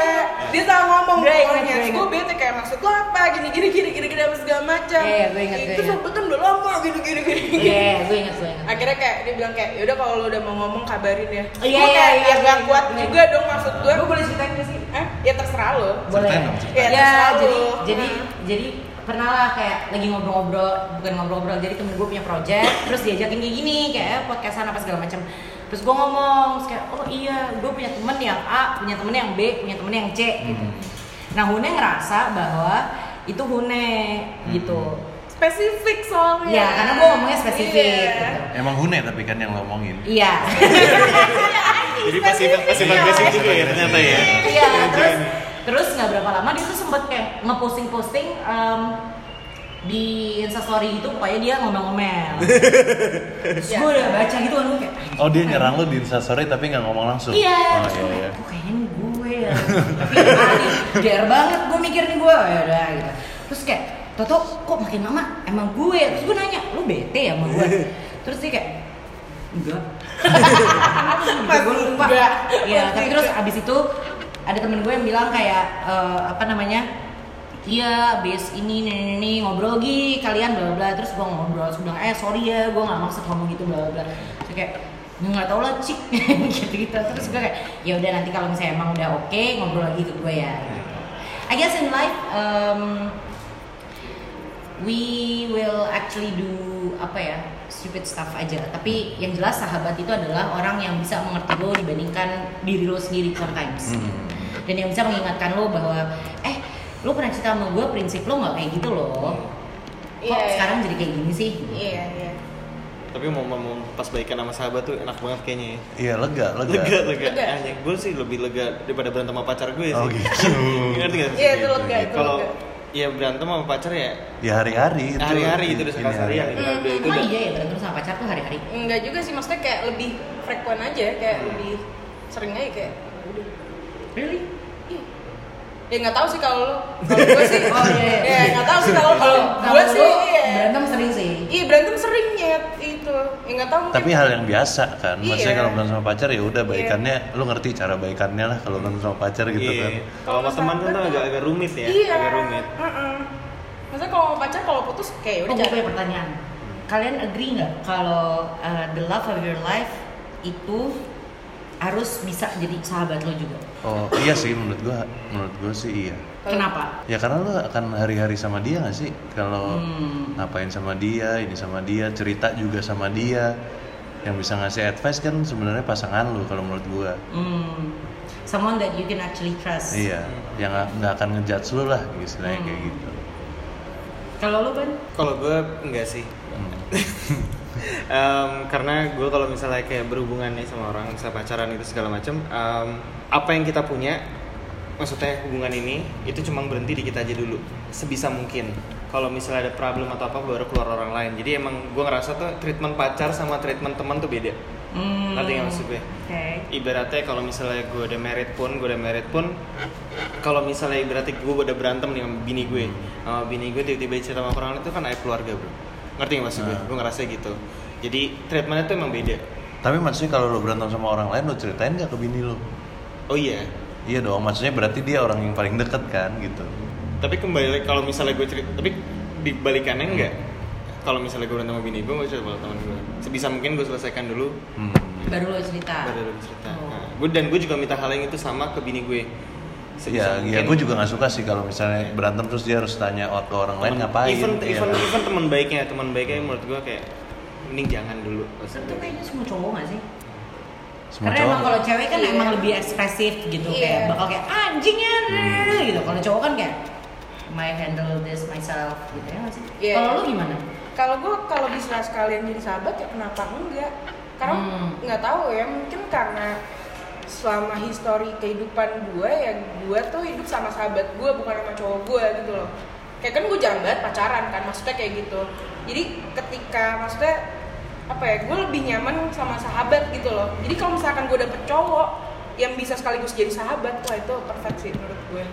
dia salah ngomong Gue pokoknya. gue gue bete kayak maksud lo apa? Gini gini gini gini gini apa segala macam. Iya, gue ingat, gue itu sahabatan udah lama gini gini gini. Iya, gue ingat, gue ingat. akhirnya kayak dia bilang kayak yaudah kalau lo udah mau ngomong kabarin ya. Oh, iya, iya, kayak iya, ya gak kuat juga dong maksud gue Gue boleh ceritain gak sih? eh ya terserah lo Boleh. Iya, Ya, terserah jadi jadi jadi pernah lah kayak lagi ngobrol-ngobrol, bukan ngobrol-ngobrol, jadi temen gue punya project, terus diajakin kayak gini, kayak "Eh, podcastan apa segala macam. Terus gue ngomong, terus kayak oh iya, gue punya temen yang A, punya temen yang B, punya temen yang C, gitu. Hmm. Nah Hune ngerasa bahwa itu Hune gitu. spesifik soalnya Ya, karena gue ngomongnya spesifik. Iya. Gitu. Emang Hune tapi kan yang ngomongin. Iya. Jadi pasif pasif agresif juga ya ternyata ya. Iya, terus terus nggak berapa lama dia tuh sempet kayak ngeposting-posting em, di instastory itu pokoknya dia ngomel-ngomel. terus Iya. gue udah baca gitu kan gue kayak Oh dia nyerang lu di instastory tapi nggak ngomong langsung? Iya, Oh iya gue iya. "Oh, kayaknya gue ya. Tapi ah, ini der banget gue mikir nih gue, ya udah gitu. Terus kayak, Toto kok makin lama emang gue, terus gue nanya, lu bete ya sama gue? Terus dia kayak, enggak. gue lupa. Iya, tapi terus abis itu ada temen gue yang bilang kayak eh, apa namanya? Iya, base ini, ini, ini, ngobrol lagi kalian bla bla. Terus gue ngobrol, terus bilang, eh sorry ya, gue nggak maksud ngomong gitu bla bla kayak "Ya, nggak tau lah cik. Gitu gitu terus gue kayak ya udah nanti kalau misalnya emang udah oke ngobrol lagi ke gue ya. I guess in life um, we will actually do apa ya stupid stuff aja. Tapi yang jelas sahabat itu adalah orang yang bisa mengerti lo dibandingkan diri lo sendiri sometimes. Hmm. dan yang bisa mengingatkan lo bahwa eh lo pernah cerita sama gue prinsip lo nggak kayak gitu loh? Kok Iya, iya. sekarang jadi kayak gini sih? Iya iya Tapi mau, mau pas baikan sama sahabat tuh enak banget kayaknya ya. Iya lega lega. Lega, lega. Lega. Anjing, gue sih lebih lega daripada berantem sama pacar gue sih. Oh gitu. Ngerti gak sih? iya itu lega itu Kalau lega ya berantem sama pacar ya Ya hari-hari itu. hari-hari itu udah sekali hari-hari. gitu. Udah- itu emang udah- iya ya berantem sama pacar tuh hari-hari enggak juga sih maksudnya kayak lebih frekuen aja kayak lebih sering aja kayak udah really. Ya nggak tahu sih kalau lo kalau gue sih Oh, iya, iya. ya nggak tahu sih kalau kalau gue sih lo iya berantem sering sih Iya berantem sering nyet itu ya nggak tahu mungkin Tapi hal yang biasa kan. Maksudnya Iya. kalau berantem sama pacar ya udah baikannya lu ngerti cara baikannya lah kalau berantem sama pacar gitu Iya. kan. Kalau sama teman kan agak agak rumit ya, iya agak rumit. Heeh. Maksudnya kalau mau pacar kalau putus kayak Oh, udah gue punya pertanyaan. Kalian agree nggak kalau uh, the love of your life itu harus bisa jadi sahabat lo juga? Oh iya sih menurut gua, menurut gua sih iya. Kenapa? Ya karena lu akan hari-hari sama dia gak sih? Kalau Hmm. ngapain sama dia, ini sama dia, cerita juga sama dia. Yang bisa ngasih advice kan sebenarnya pasangan lu kalau menurut gua. Hmm. Someone that you can actually trust. Iya, yang nggak akan ngejudge lu lah istilahnya kayak Hmm. gitu. Kalau lo kan? Kalau gue enggak sih. Hmm. Em, karena gue kalau misalnya kayak berhubungan nih sama orang, misalnya pacaran itu segala macam, em, apa yang kita punya, maksudnya hubungan ini itu cuma berhenti di kita aja dulu, sebisa mungkin. Kalau misalnya ada problem atau apa baru keluar orang lain. Jadi emang gue ngerasa tuh treatment pacar sama treatment teman tuh beda. Hmm. Ngerti nggak maksud gue? Oke. Ibaratnya kalau misalnya gue udah married pun, gue udah married pun, kalau misalnya ibaratnya gue udah berantem nih sama bini gue, sama bini gue tiba-tiba cerita sama orang lain itu kan aib keluarga bro. Ngerti nggak maksud gue? Ah. Gue ngerasa gitu. Jadi treatmentnya tuh emang beda. Tapi maksudnya kalau lu berantem sama orang lain lu ceritain gak ke bini lu? Oh iya. Iya dong, maksudnya berarti dia orang yang paling deket kan gitu. Tapi kembali lagi, kalau misalnya gue cerita, tapi dibalikannya enggak. Kalau misalnya gue berantem sama bini gue, gue cerita sama teman gue. Sebisa mungkin gue selesaikan dulu, Hmm. Baru lo cerita. baru gue cerita. Oh. Nah, gue dan gue juga minta hal yang itu sama ke bini gue. Iya, iya gue juga gak suka sih kalau misalnya berantem terus dia harus tanya ke orang lain ngapain. Even Iya even even teman baiknya, teman baiknya menurut gue kayak mending jangan dulu. Itu kayaknya semua cowok gak sih? Semua Karena cowok. emang kalau cewek kan Iya. emang lebih ekspresif gitu Iya. kayak bakal kayak anjingnya Hmm. gitu. Kalau cowok kan kayak my handle this myself gitu ya nggak sih? Iya. Kalau lu gimana? Kalau gue kalau bisa sekalian jadi sahabat ya kenapa enggak? Karena Hmm. nggak tahu ya mungkin karena selama histori kehidupan gue ya gue tuh hidup sama sahabat gue bukan sama cowok gue gitu loh. Kayak kan gue jarang banget pacaran kan maksudnya kayak gitu. Jadi ketika maksudnya apa ya gue lebih nyaman sama sahabat gitu loh. Jadi kalau misalkan gue dapet cowok yang bisa sekaligus jadi sahabat wah itu perfect sih menurut gue.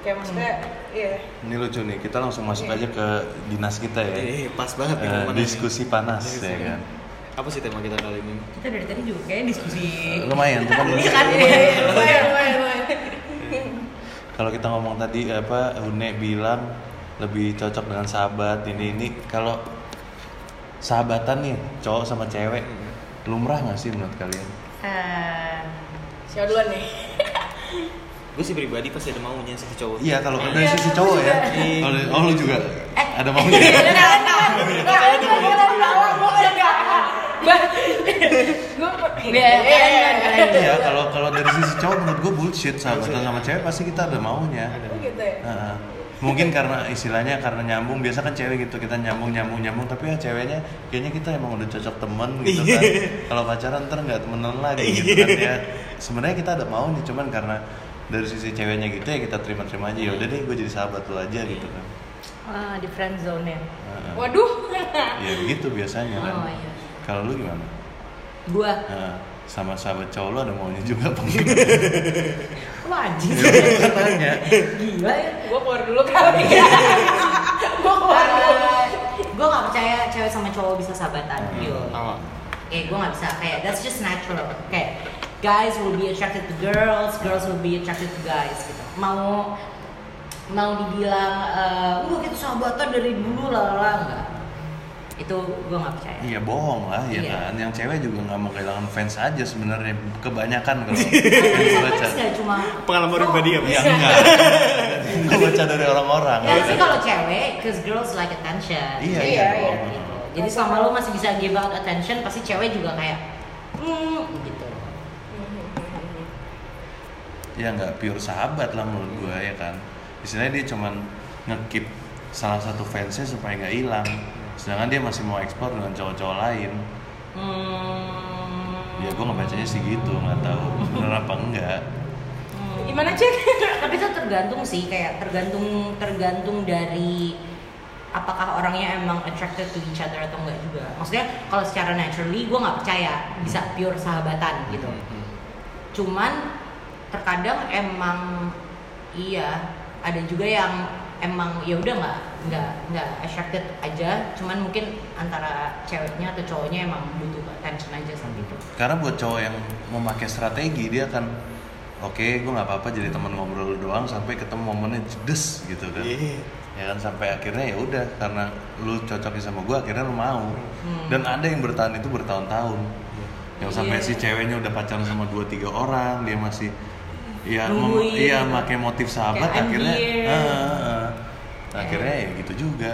Kayak maksudnya iya. Ini lucu nih, kita langsung masuk Iya. aja ke dinas kita ya. Eh, pas banget nih momennya. diskusi panas Diskusi. ya kan. Apa sih tema kita kali ini? Kita dari tadi juga kayak diskusi. Lumayan, tuh kan Iya kan? Iya, iya, lumayan, lumayan, lumayan. kalau kita ngomong tadi apa Une bilang lebih cocok dengan sahabat ini ini kalau sahabatan nih cowok sama cewek lumrah nggak sih menurut kalian? Eh, Siapa duluan nih? Gue sih pribadi pasti ada maunya sih cowok. Iya kalau dari Iya, sisi cowok ya. Oh, lu- oh lu juga Eh. ada maunya. Iya, kalian. Iya kalau kalau dari sisi cowok menurut gue bullshit sahabatan sama cewek pasti kita ada maunya. Oh gitu ya? Heeh. mungkin karena istilahnya karena nyambung biasa kan cewek gitu kita nyambung nyambung nyambung tapi ya ceweknya kayaknya kita emang udah cocok temen gitu kan kalau pacaran ntar nggak temenan lagi gitu kan ya sebenarnya kita ada mau nih cuman karena dari sisi ceweknya gitu ya kita terima terima aja ya udah deh gue jadi sahabat lu aja gitu kan Ah, di friend zone ya. Heeh. Waduh. ya begitu biasanya kan Oh iya. Kalau lu gimana Gua, Heeh. sama sahabat cowok lu ada maunya juga apa enggak lu anjing. katanya Gila ya. Gue keluar dulu kali ya. Gue keluar dulu. gue gak percaya cewek sama cowok bisa sahabatan Hmm. Yo. Eh, gue gak bisa kayak that's just natural. Kayak guys will be attracted to girls, girls will be attracted to guys gitu. Mau mau dibilang eh uh, kita sahabatan dari dulu lah lah enggak. Itu gue gak percaya. Iya bohong lah ya Iya. kan. Yang cewek juga nggak mau kehilangan fans aja sebenarnya kebanyakan kalau baca. cuma Pengalaman pribadi ya, Mas? Ya enggak. Gue baca dari orang-orang. Ya sih kalau cewek, cause girls like attention. Iya Iya, iya. iya. dong. Gitu. Jadi selama lo masih bisa give out attention, pasti cewek juga kayak hmm gitu. Ya nggak pure sahabat lah menurut gue ya kan. Istilahnya dia cuman ngekip salah satu fansnya supaya nggak hilang. Sedangkan dia masih mau ekspor dengan cowok-cowok lain. Hmm. Ya gue ngebacanya sih gitu, nggak tahu bener apa enggak. Hmm. Gimana cek? Tapi itu tergantung sih, kayak tergantung tergantung dari apakah orangnya emang attracted to each other atau enggak juga. Maksudnya kalau secara naturally gue nggak percaya bisa pure sahabatan gitu. Hmm. Cuman terkadang emang iya ada juga yang emang ya udah nggak nggak nggak attracted aja. Cuman mungkin antara ceweknya atau cowoknya emang butuh attention aja saat itu. Karena buat cowok yang memakai strategi dia akan oke gue nggak apa-apa jadi teman ngobrol doang sampai ketemu momennya jedes gitu kan Iya. ya kan sampai akhirnya ya udah karena lu cocoknya sama gue akhirnya lu mau dan ada yang bertahan itu bertahun-tahun yang sampai Iya. si ceweknya udah pacaran sama dua tiga orang dia masih ya Nungguin. iya pakai motif sahabat Kayak akhirnya anjir. ah, ah, ah. akhirnya ya gitu juga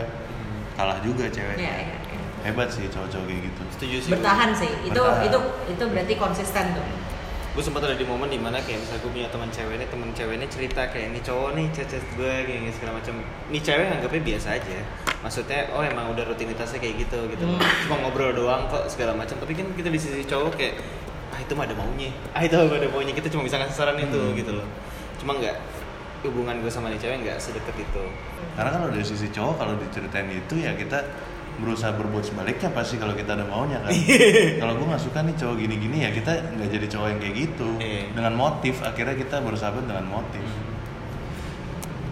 kalah juga ceweknya Iya, iya, iya. hebat sih cowok-cowok kayak gitu Setuju sih. bertahan sih itu Bertahan. itu itu berarti konsisten tuh gue sempat ada di momen di mana kayak misalnya gue punya teman cewek nih teman cewek ini cerita kayak ini cowok nih cecet gue kayak gini segala macam ini cewek anggapnya biasa aja maksudnya oh emang udah rutinitasnya kayak gitu gitu Hmm. cuma ngobrol doang kok segala macam tapi kan kita di sisi cowok kayak ah itu mah ada maunya ah itu mah ada maunya kita cuma bisa ngasih saran itu Hmm. gitu loh cuma nggak hubungan gue sama nih cewek nggak sedekat itu. Karena kalau dari sisi cowok kalau diceritain itu ya kita berusaha berbuat sebaliknya pasti kalau kita ada maunya kan. Kalau gue nggak suka nih cowok gini-gini ya kita nggak jadi cowok yang kayak gitu. Iya. dengan motif akhirnya kita bersahabat dengan motif.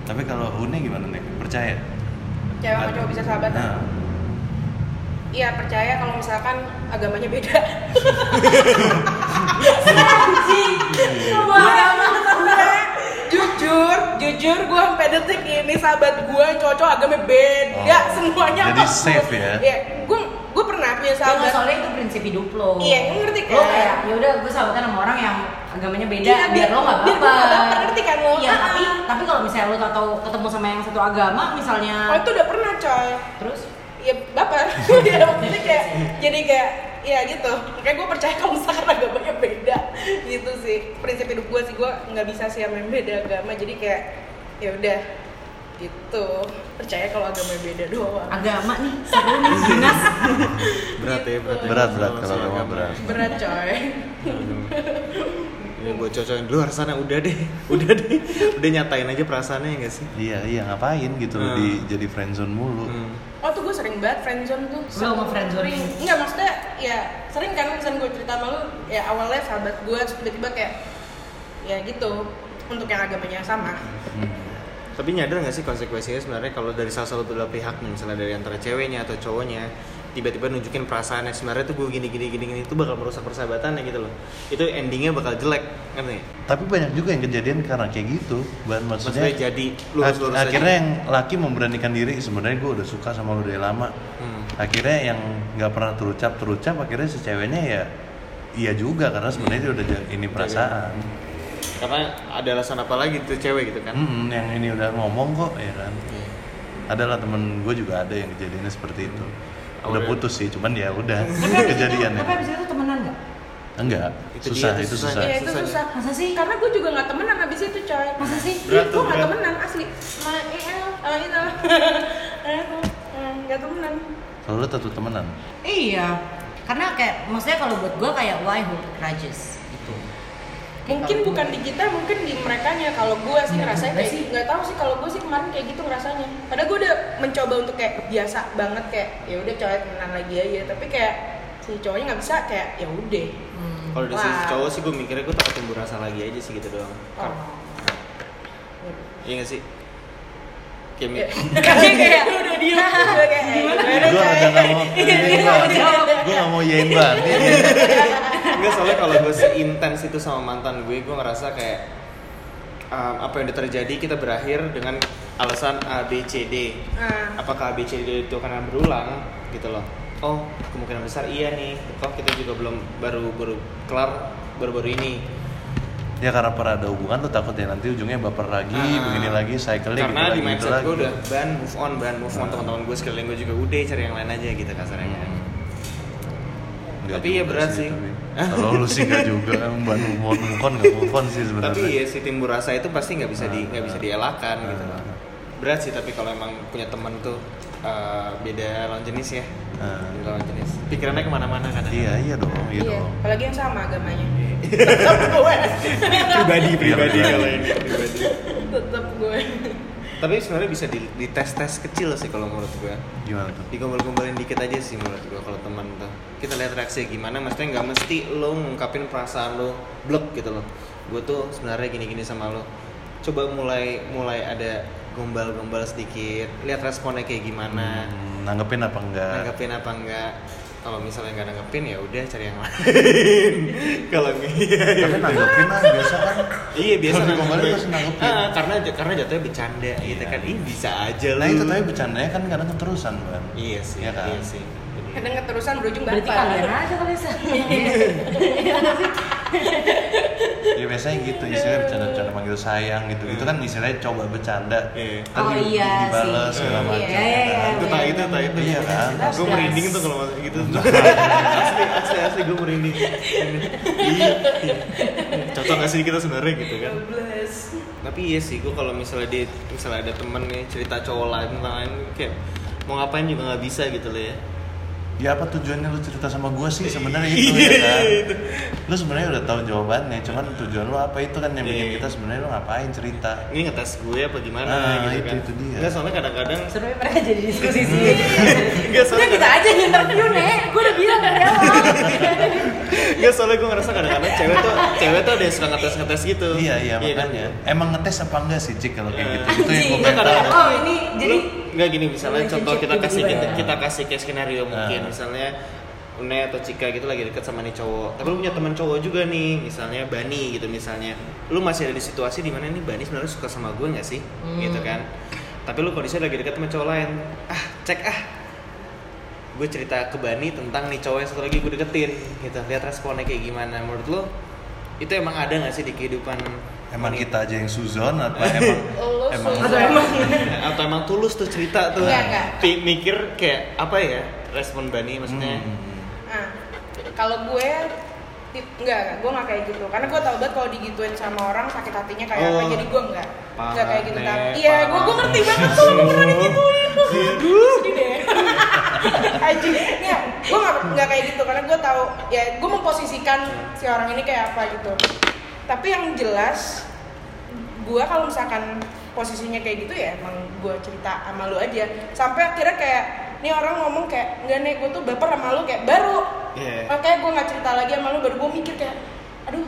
Tapi kalau Une gimana nih percaya? Cewek sama cowok bisa sahabatan nah, iya percaya kalau misalkan agamanya beda jujur jujur gue sampai detik ini sahabat gue cocok agamanya beda Oh. semuanya Jadi bagus. safe ya? iya gue gue pernah punya Ya, sahabat soalnya itu prinsip hidup lo Iya, ngerti lo kan? kayak ya udah gue sahabatan sama orang yang agamanya beda Iya, biar, biar- lo nggak biar baper gua nggak baper, ngerti kan lo? iya Ah. tapi tapi kalau misalnya lo tahu ketemu sama yang satu agama misalnya oh itu udah pernah coy terus ya baper ya maksudnya kayak jadi kayak ya gitu. Kayak gue percaya kalau misalkan agamanya beda. Gitu sih. Prinsip hidup gue sih gue nggak bisa sih yang beda agama. Jadi kayak ya udah. Gitu. Percaya kalau agamanya beda doang. Agama nih seru nih. Dinas berat ya berat. Ya. berat berat Sama- kalau sama agama. Agama. berat berat coy. Ini buat di luar sana udah deh. Udah deh. Udah nyatain aja perasaannya ya nggak sih? Iya iya. Ngapain gitu? Loh Hmm. di jadi friendzone mulu. Hmm. Oh tuh gue sering banget friendzone tuh Lo mau friendzone? sering nggak maksudnya ya sering kan misalnya gue cerita sama lu ya awalnya sahabat gue terus tiba-tiba kayak ya gitu untuk yang agamanya sama Hmm. Tapi nyadar nggak sih konsekuensinya sebenarnya kalau dari salah satu belah pihak nih, misalnya dari antara ceweknya atau cowoknya tiba-tiba nunjukin perasaannya sebenarnya tuh gue gini gini gini gini itu bakal merusak persahabatannya gitu loh. Itu endingnya bakal jelek, ngerti? nggak? tapi banyak juga yang kejadian karena kayak gitu Ban- Maksudnya maksudnya jadi lurus-lurus aja. akhirnya yang laki memberanikan diri sebenarnya gue udah suka sama lu dari lama Hmm. akhirnya yang nggak pernah terucap terucap akhirnya si ceweknya ya iya juga karena sebenarnya dia udah ini perasaan Karena ada alasan apa lagi tuh cewek gitu kan? Mm-mm, yang ini udah ngomong kok ya kan Iya. adalah temen gue juga ada yang kejadiannya seperti itu udah udah. putus sih cuman ya udah itu- kejadian tapi abis itu temenan nggak enggak Itu susah dia, itu itu susah. susah Iya itu susah. susah. Masa sih? Karena gue juga nggak temenan abis itu coy. masa sih Berat gue berat. temenan asli. Ma EL, ah itu, Eh, itu, eh, nggak temenan. kalau lu tetap temenan iya karena kayak maksudnya kalau buat gue kayak why hold grudges gitu Mungkin bukan di kita, mungkin di mereka nya. Kalau gue sih Iya, ngerasanya enggak kayak sih. Nggak tahu sih kalau gue sih kemarin kayak gitu ngerasanya. Padahal gue udah mencoba untuk kayak biasa banget kayak ya udah cowok temenan lagi aja. Tapi kayak si cowoknya nggak bisa kayak ya udah. hmm. Kalau dari sisi cowok sih gue mikirnya gue takut timbul rasa lagi aja sih gitu doang. Oh. Iya nggak sih? Kayak Ya. mi- Kayak udah diem. Gue kayak eh, gimana gue nggak mau Iya, dia nggak mau jawab. gue nggak mau yain banget Enggak soalnya kalau gue seintens itu sama mantan gue, gue ngerasa kayak um, apa yang udah terjadi kita berakhir dengan alasan A B C D. Ah. Apakah A B C D itu akan berulang gitu loh? Oh kemungkinan besar iya nih. Kok kita juga belum baru baru kelar baru-baru ini. ya karena pernah ada hubungan tuh takut ya nanti ujungnya baper lagi Ah. begini lagi cycling Karena gitu di lagi, gitu mindset lagi. gue udah ban move on ban move on Ah. teman-teman gue sekeliling gue juga udah cari yang lain aja gitu kasarnya. Hmm. Tapi ya berat sih. tapi. Kalau lu sih nggak juga mbak move on nggak move on sih sebenarnya Tapi ya si timbul rasa itu pasti nggak bisa di nggak bisa dielakkan Ah. gitu loh. Berat sih tapi kalau emang punya teman tuh uh, beda lawan jenis ya. Ah. Beda lawan jenis. Pikirannya ke mana-mana kan? iya iya dong iya, Iya, dong apalagi yang sama agamanya. pribadi pribadi Iya, kalau ini pribadi. Tetep gue. Tapi sebenarnya bisa di, di tes tes kecil sih kalau menurut gue. gimana tuh Digombal-gombalin dikit aja sih menurut gue kalau teman tuh. Kita lihat reaksinya gimana. Maksudnya nggak mesti lo ngungkapin perasaan lo blok gitu loh. Gue tuh sebenarnya gini-gini sama lo. Coba mulai mulai ada gombal-gombal sedikit. Lihat responnya kayak gimana. Hmm, nanggepin apa enggak nanggapin apa enggak kalau misalnya nggak nanggepin ya udah cari yang lain kalau iya, iya. Tapi nanggepin lah biasa kan. iya biasa nanggepin. pasti nanggepin. Ah, karena karena jatuhnya bercanda gitu Iya. kan ih bisa aja lah Nah itu tapi bercandanya kan kadang keterusan kan. iya sih Iya kan? iya sih kadang keterusan berujung berarti bapak kalian aja kali. Ya biasanya gitu, istilahnya bercanda-bercanda manggil sayang gitu. Itu kan istilahnya coba bercanda. Ntar Oh iya dibales sih. segala Iya, macam. iya, ya iya, kan? itu tak itu tak itu Iya kan? Gue merinding tuh kalau masuk gitu asli asli asli gue merinding iya cocok gak sih kita sebenarnya gitu kan 12 tapi iya sih gue kalau misalnya dia misalnya ada temen nih cerita cowok lain tentang lain kayak mau ngapain juga nggak bisa gitu loh ya Ya apa tujuannya lu cerita sama gue sih sebenarnya itu ya kan? Lu sebenarnya udah tahu jawabannya, cuman tujuan lu apa itu kan yang bikin Iya. kita sebenarnya lu ngapain cerita? ini ngetes gue apa gimana Ah, gitu itu- kan itu dia. nggak soalnya kadang-kadang seru ya mereka jadi diskusi sih nggak soalnya kita aja yang interview nek gue udah bilang dari awal nggak soalnya gue ngerasa kadang-kadang cewek tuh cewek tuh ada yang suka ngetes ngetes gitu Iya iya kan? makanya. Emang ngetes apa enggak sih Cik kalau kayak gitu? Itu yang gue pengen tahu. Kadang-kadang- oh ini jadi Lu- nggak gini misalnya contoh kita kasih kita, ya. kita kasih kayak skenario mungkin Ah. misalnya Une atau Cika gitu lagi deket sama nih cowok. Tapi lu punya teman cowok juga nih misalnya Bani gitu misalnya. Lu masih ada di situasi di mana nih Bani sebenarnya suka sama gue nggak sih? Hmm. gitu kan. Tapi lu kondisinya lagi deket sama cowok lain. Ah cek ah. Gue cerita ke Bani tentang nih cowok yang satu lagi gue deketin gitu. Lihat responnya kayak gimana. Menurut lu itu emang ada nggak sih di kehidupan Emang wanita? kita aja yang suzon atau emang Lu emang atau emang atau emang tulus tuh cerita tuh Enggak, enggak. Pi- mikir kayak apa ya respon Bani maksudnya Hmm. Nah, kalau gue tip, enggak, enggak, gue nggak kayak gitu. Karena gue tau banget kalau digituin sama orang sakit hatinya kayak apa. Oh. Jadi gue enggak, Parah, enggak kayak gitu. Tapi iya, gue gue ngerti banget tuh lu pernah digituin. Sedih deh. Aji, ya, gue nggak nggak kayak gitu karena gue tahu ya gue memposisikan si orang ini kayak apa gitu. Tapi yang jelas, gue kalau misalkan posisinya kayak gitu ya emang gue cerita sama lu aja. Sampai akhirnya kayak ini orang ngomong kayak enggak nih gue tuh baper sama lu kayak baru Iya. Oke, gue nggak cerita lagi sama lu, baru gue mikir kayak, aduh,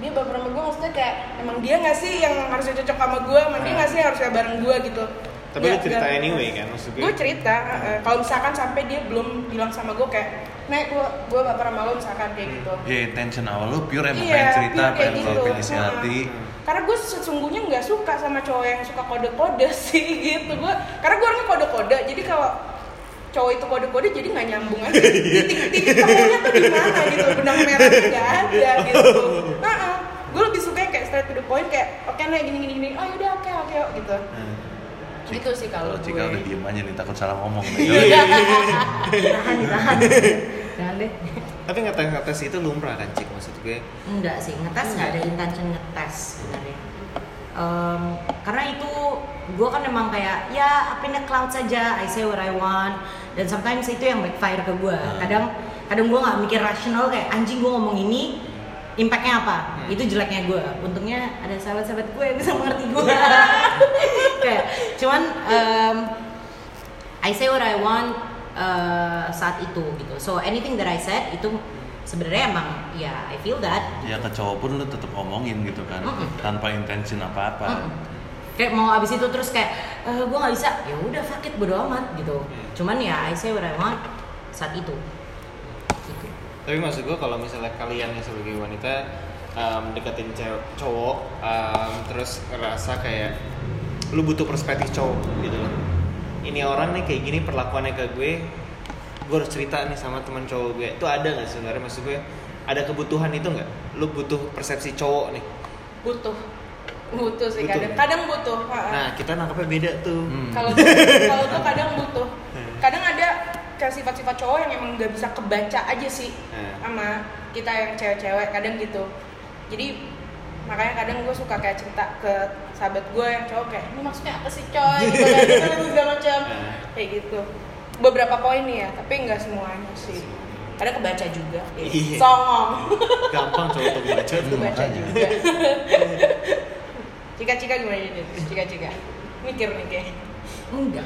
dia baper sama gue maksudnya kayak, emang dia nggak sih yang harusnya cocok sama gue, emang dia nggak sih yang harusnya bareng gue gitu. Tapi lu cerita anyway kan, maksud gue? Gue cerita, uh, kalau misalkan sampai dia belum bilang sama gue kayak, Nek, gue gue baper sama lu misalkan kayak gitu. Ya intention awal lu pure emang Iya, pengen cerita, pure kayak pengen gitu. ngeluapin isi hati. Karena gue sesungguhnya nggak suka sama cowok yang suka kode-kode sih gitu. Gue, karena gue orangnya kode-kode, jadi kalau cowok itu kode-kode jadi nggak nyambung aja. Titik-titik temunya tuh di mana gitu, benang merahnya nggak ada gitu. Heeh. Gue lebih suka yang kayak straight to the point kayak, oke nih gini gini gini, oh yaudah oke oke gitu. Hmm. Gitu sih kalau Kalau gue. Cika udah diem aja nih takut salah ngomong. Iya. tahan tahan jangan deh Tapi ngetes ngetes itu lumrah kan cik maksud gue. enggak sih ngetes nggak ada intention ngetes sebenarnya Em, karena itu gue kan emang kayak ya up in the cloud saja I say what I want dan sometimes itu yang backfire ke gue Hmm. kadang kadang gue nggak mikir rasional kayak anjing gue ngomong ini impactnya apa Hmm. itu jeleknya gue untungnya ada sahabat-sahabat gue yang bisa mengerti gue kayak cuman em, I say what I want uh, saat itu gitu. So anything that I said itu sebenarnya emang ya I feel that. Ya ke cowok pun lu tetap ngomongin gitu kan, Mm-mm. tanpa intention apa-apa. Mm-mm. Kayak mau abis itu terus kayak eh gue nggak bisa, ya udah fuck it bodo amat gitu. Cuman ya I say what I want saat itu. Tapi maksud gue kalau misalnya kalian yang sebagai wanita um, deketin cewek cowok um, terus ngerasa kayak lu butuh perspektif cowok gitu loh. Ini orang nih kayak gini perlakuannya ke gue, gue harus cerita nih sama teman cowok gue. Itu ada nggak sebenarnya maksud gue? Ada kebutuhan itu nggak? Lu butuh persepsi cowok nih. butuh butuh sih Butuh. kadang kadang butuh. Nah kita nangkapnya beda tuh. Hmm. kalau kalau gue kadang butuh kadang ada kayak sifat-sifat cowok yang emang nggak bisa kebaca aja sih Hmm. sama kita yang cewek-cewek kadang gitu. Jadi makanya kadang gue suka kayak cerita ke sahabat gue yang cowok kayak ini maksudnya apa sih coy? Gitu kan segala macam. Hmm. kayak gitu. Beberapa poin nih ya tapi nggak semuanya sih. Kadang kebaca juga. Iya. songong. Gampang cowok untuk baca tuh. kebaca makanya. juga cika-cika gimana ini cika-cika. Mikir nih kayak Enggak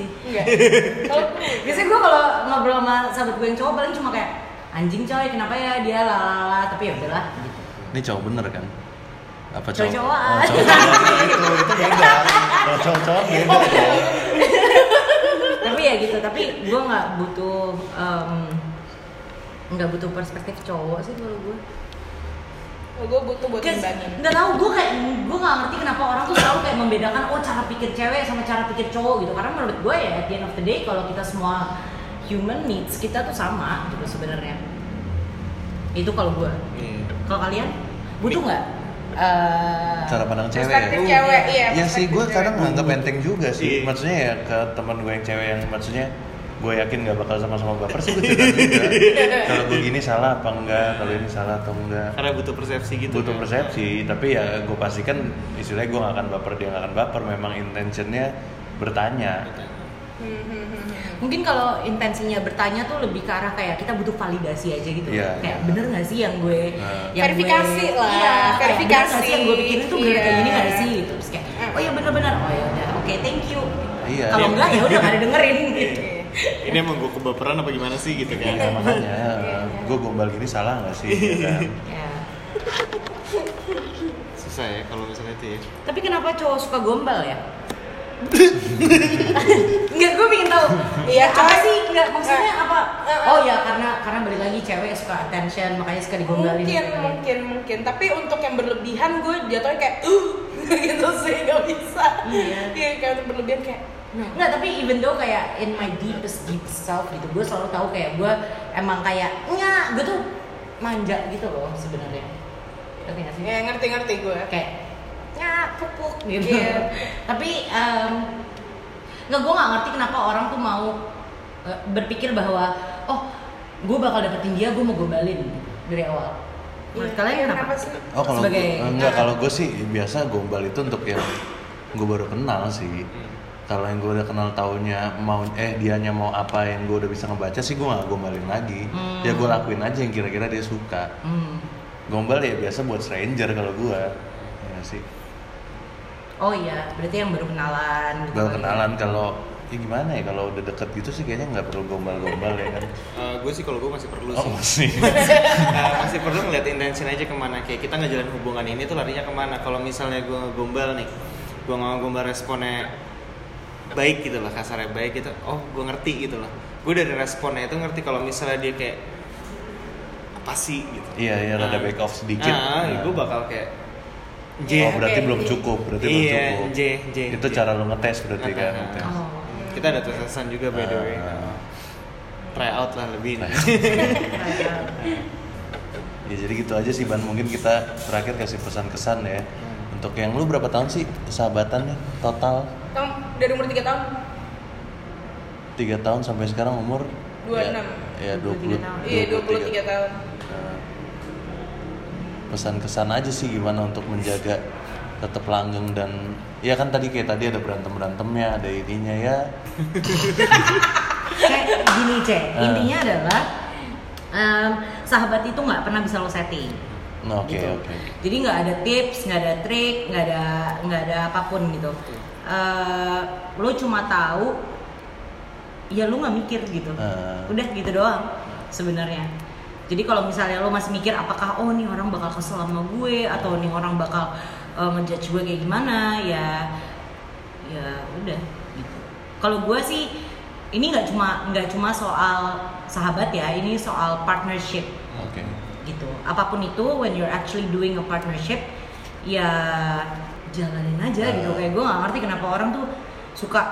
sih. enggak gue Biasanya gue kalau ngobrol sama sahabat gue yang cowok paling cuma kayak anjing coy kenapa ya dia lalala tapi ya udahlah gitu. Ini cowok bener kan? Apa cowok? Cowok-cowokan. Oh, cowok-cowokan itu, itu beda. Kalau cowok-cowok beda dong. tapi ya gitu tapi gue nggak butuh em, nggak butuh perspektif cowok sih kalau gue gue butuh buat Guys, imbangin nggak tahu gue kayak gue nggak ngerti kenapa orang tuh selalu kayak membedakan oh cara pikir cewek sama cara pikir cowok gitu. Karena menurut gue ya at the end of the day kalau kita semua human needs kita tuh sama gitu sebenarnya. Itu kalau gue Iya. kalau kalian butuh nggak? Eh, cara pandang cewek perspektif ya cewek. iya ya sih gue cewek. kadang nganggap enteng juga sih. Iya. maksudnya ya ke teman gue yang cewek yang maksudnya gue yakin gak bakal sama-sama baper sih gue kalau gue gini salah apa enggak kalau ini salah atau enggak Karena butuh persepsi gitu. butuh kan. persepsi tapi ya gue pastikan istilahnya gue gak akan baper dia gak akan baper memang intentionnya bertanya Hmm, hmm, hmm, mungkin kalau intensinya bertanya tuh lebih ke arah kayak kita butuh validasi aja gitu Iya, kayak iya. bener nggak sih yang gue Nah. yang Verifikasi gue, lah, iya, kayak verifikasi. sih yang gue pikirin tuh bener kayak Iya. gini nggak sih gitu terus kayak oh iya bener-bener oh ya udah oke thank you Iya. kalau Iya. enggak ya udah nggak ada dengerin gitu Ini emang gue kebaperan apa gimana sih gitu kan? ya makanya gue gombal gini salah gak sih ya kan? ya Susah ya kalau misalnya itu ya. tapi kenapa cowok suka gombal ya Enggak, gue pengen tahu. Iya, apa sih? Enggak, maksudnya Eh, apa? eh, Oh ya, karena karena balik lagi cewek suka attention, makanya suka digombalin. mungkin gitu. mungkin mungkin tapi untuk yang berlebihan gue jatuhnya kayak uh gitu sih nggak bisa Iya. iya kayak untuk berlebihan kayak Enggak, tapi even though kayak in my deepest deep self gitu, gue selalu tahu kayak gue emang kayak nggak, gue tuh manja gitu loh sebenarnya. Ngerti nggak sih? ya ngerti ngerti gue Kayak ya pupuk gitu. Iya. tapi em, nggak, gue nggak ngerti kenapa orang tuh mau eh, berpikir bahwa oh gue bakal dapetin dia, gue mau gombalin dari awal. Menurut kalian Iya, kenapa? sih oh kalau Sebagai- gua- enggak kalau gue sih biasa gombal itu untuk yang gue baru kenal sih kalau yang gue udah kenal taunya mau eh dianya mau apa yang gue udah bisa ngebaca sih gue gak gombalin lagi Hmm. ya gue lakuin aja yang kira-kira dia suka Hmm. gombal ya biasa buat stranger kalau gue ya sih Oh iya, berarti yang baru kenalan. gitu baru kali ya. kenalan kalau ya gimana ya kalau udah deket gitu sih kayaknya nggak perlu gombal-gombal ya kan gue sih kalau gue masih perlu oh sih. masih Nah, masih perlu ngeliat intention aja ke mana kayak kita ngejalan hubungan ini tuh larinya ke mana kalau misalnya gue ngegombal nih gue nggak gombal responnya baik gitu lah kasarnya baik gitu. Oh gue ngerti gitu lah gue dari responnya itu ngerti kalau misalnya dia kayak apa sih? gitu. Iya iya rada Nah, back off sedikit. Ah, Nah. gue bakal kayak J oh berarti Oke, belum cukup berarti Iya, belum cukup. J, J, itu J. cara lo ngetes berarti kan Ah, ah, ngetes. Oh. kita ada tes-tesan juga by the way. Ah. try out lah lebih. Nih. Ya jadi gitu aja sih Ban, mungkin kita terakhir kasih pesan kesan ya Untuk yang lu berapa tahun sih sahabatan nih total? Tom dari umur 3 tahun 3 tahun sampai sekarang umur 26. Ya, ya 23 20 tahun. iya 23 tahun Nah, pesan kesan aja sih gimana untuk menjaga tetap langgeng dan ya kan tadi kayak tadi ada berantem berantemnya ada ininya ya Kayak gini cek, Ah. intinya adalah em, sahabat itu nggak pernah bisa lo setting. Oke gitu. oke Jadi nggak ada tips, nggak ada trik, nggak ada nggak ada apa pun gitu. Eh, lo cuma tahu, ya lo nggak mikir gitu. Ah. Udah gitu doang sebenarnya. Jadi kalau misalnya lo masih mikir apakah oh nih orang bakal kesel sama gue atau nih orang bakal eh, ngejudge gue kayak gimana ya ya udah gitu. Kalau gue sih ini nggak cuma nggak cuma soal sahabat ya, ini soal partnership oke apa pun itu when you're actually doing a partnership ya jalanin aja gitu. Ah. kayak gue gak ngerti kenapa orang tuh suka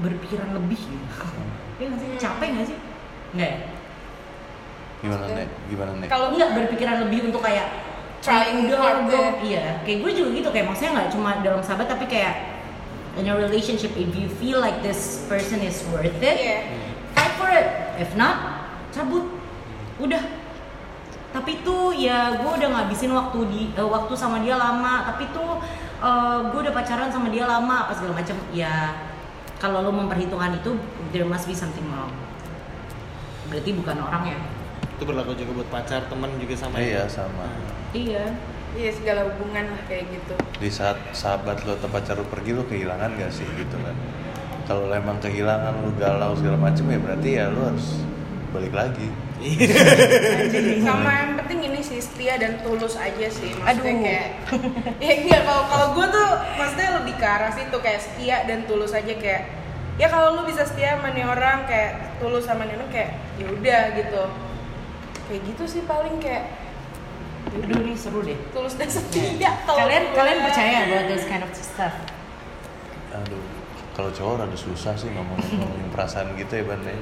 berpikiran lebih gitu. Ya nggak sih? Capek gak sih? Nggak ya? gimana nek? Gimana nek? kalau nggak berpikiran lebih untuk kayak Trying udah hard gue ya. iya. Kayak gue juga gitu. Kayak maksudnya nggak cuma dalam sahabat tapi kayak in a relationship if you feel like this person is worth it Iya. fight for it. If not cabut. Udah tapi tuh ya gue udah ngabisin waktu di eh, waktu sama dia lama. Tapi tuh eh, gue udah pacaran sama dia lama apa segala macam. Ya kalau lo memperhitungkan itu there must be something wrong. Berarti bukan orangnya itu berlaku juga buat pacar teman juga sama ya? iya sama. Iya. Iya segala hubungan lah kayak gitu. Di saat sahabat lo atau pacar lo pergi lo kehilangan gak sih gitu kan? Kalau emang kehilangan lo galau segala macem ya berarti ya lo harus balik lagi sama yang penting ini sih setia dan tulus aja sih maksudnya Aduh. kayak ya enggak kalau kalau gue tuh maksudnya lebih ke arah situ kayak setia dan tulus aja kayak ya kalau lu bisa setia sama nih orang kayak tulus sama nih orang kayak ya udah gitu kayak gitu sih paling kayak Udah nih seru deh. tulus dan setia kalau Kalian gue. kalian percaya about this kind of stuff? aduh kalau cowok rada susah sih ngomongin ngomongin perasaan gitu ya Ban ya.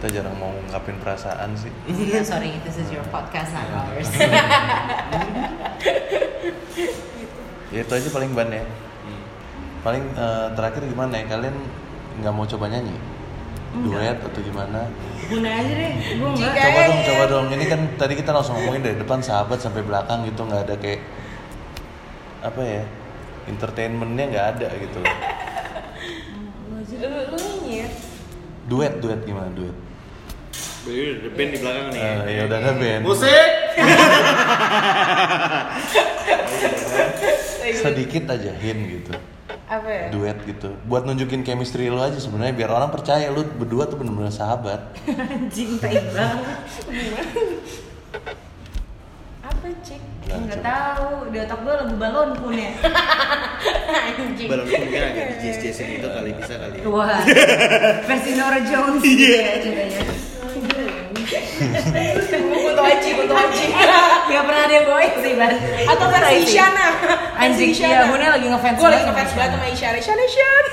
Kita jarang mau ngungkapin perasaan sih. Iya, sorry, this is your podcast, not ours. ya itu aja paling ban ya. Paling eh, terakhir gimana ya? Kalian nggak mau coba nyanyi? Duet atau gimana? Guna aja deh, gue coba dong coba dong. Ini kan tadi kita langsung ngomongin dari depan sahabat sampai belakang gitu. Nggak ada kayak apa ya entertainmentnya nggak ada gitu lu lu nyanyi ya. Duet duet gimana? Duet Udah ada band di belakang nih. Eh, ya udah ada band Musik. sedikit aja hint gitu apa ya duet gitu buat nunjukin chemistry lu aja sebenarnya biar orang percaya lu berdua tuh bener-bener sahabat Anjing, tai banget. apa cik Enggak tahu, di otak gue lagu balon pun ya. anjing Balon mungkin agak di jazz jazzin itu kali bisa kali. ya. Wah, versi Nora Jones iya ceritanya. Kunto Aji Kunto Aji Gak pernah ada yang bawain sih, Ban. atau versi. Isyana Anjing, iya. Bunda lagi ngefans gue lagi ngefans banget sama Isyana Isyana Isyana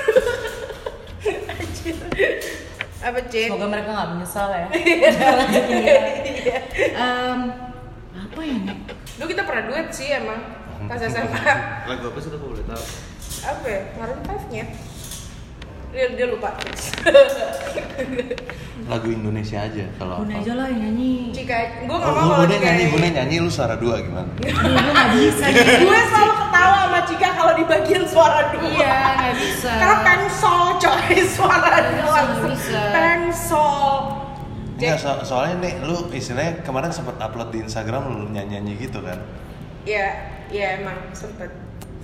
Anjir. apa cik Semoga mereka gak menyesal ya. Lanjutin dia. Em, apa ya nih? Dulu kita pernah duet sih emang pas SMA Lagu apa sih kalau boleh tahu? apa ya Maroon 5 nya dia, dia lupa lagu Indonesia aja kalau Bunda aja lah yang nyanyi. Cika gue Oh, gak mau lu kalau Bunda nyanyi, nyanyi. Bunda nyanyi, lu suara dua gimana? Gue gak bisa gue selalu ketawa sama Cika kalau di bagian suara dua Iya, gak bisa. karena pensol coy suara dua nggak bisa. pensol Enggak, so- soalnya nih lu istilahnya kemarin sempat upload di Instagram lu nyanyi-nyanyi gitu kan? ya ya emang sempet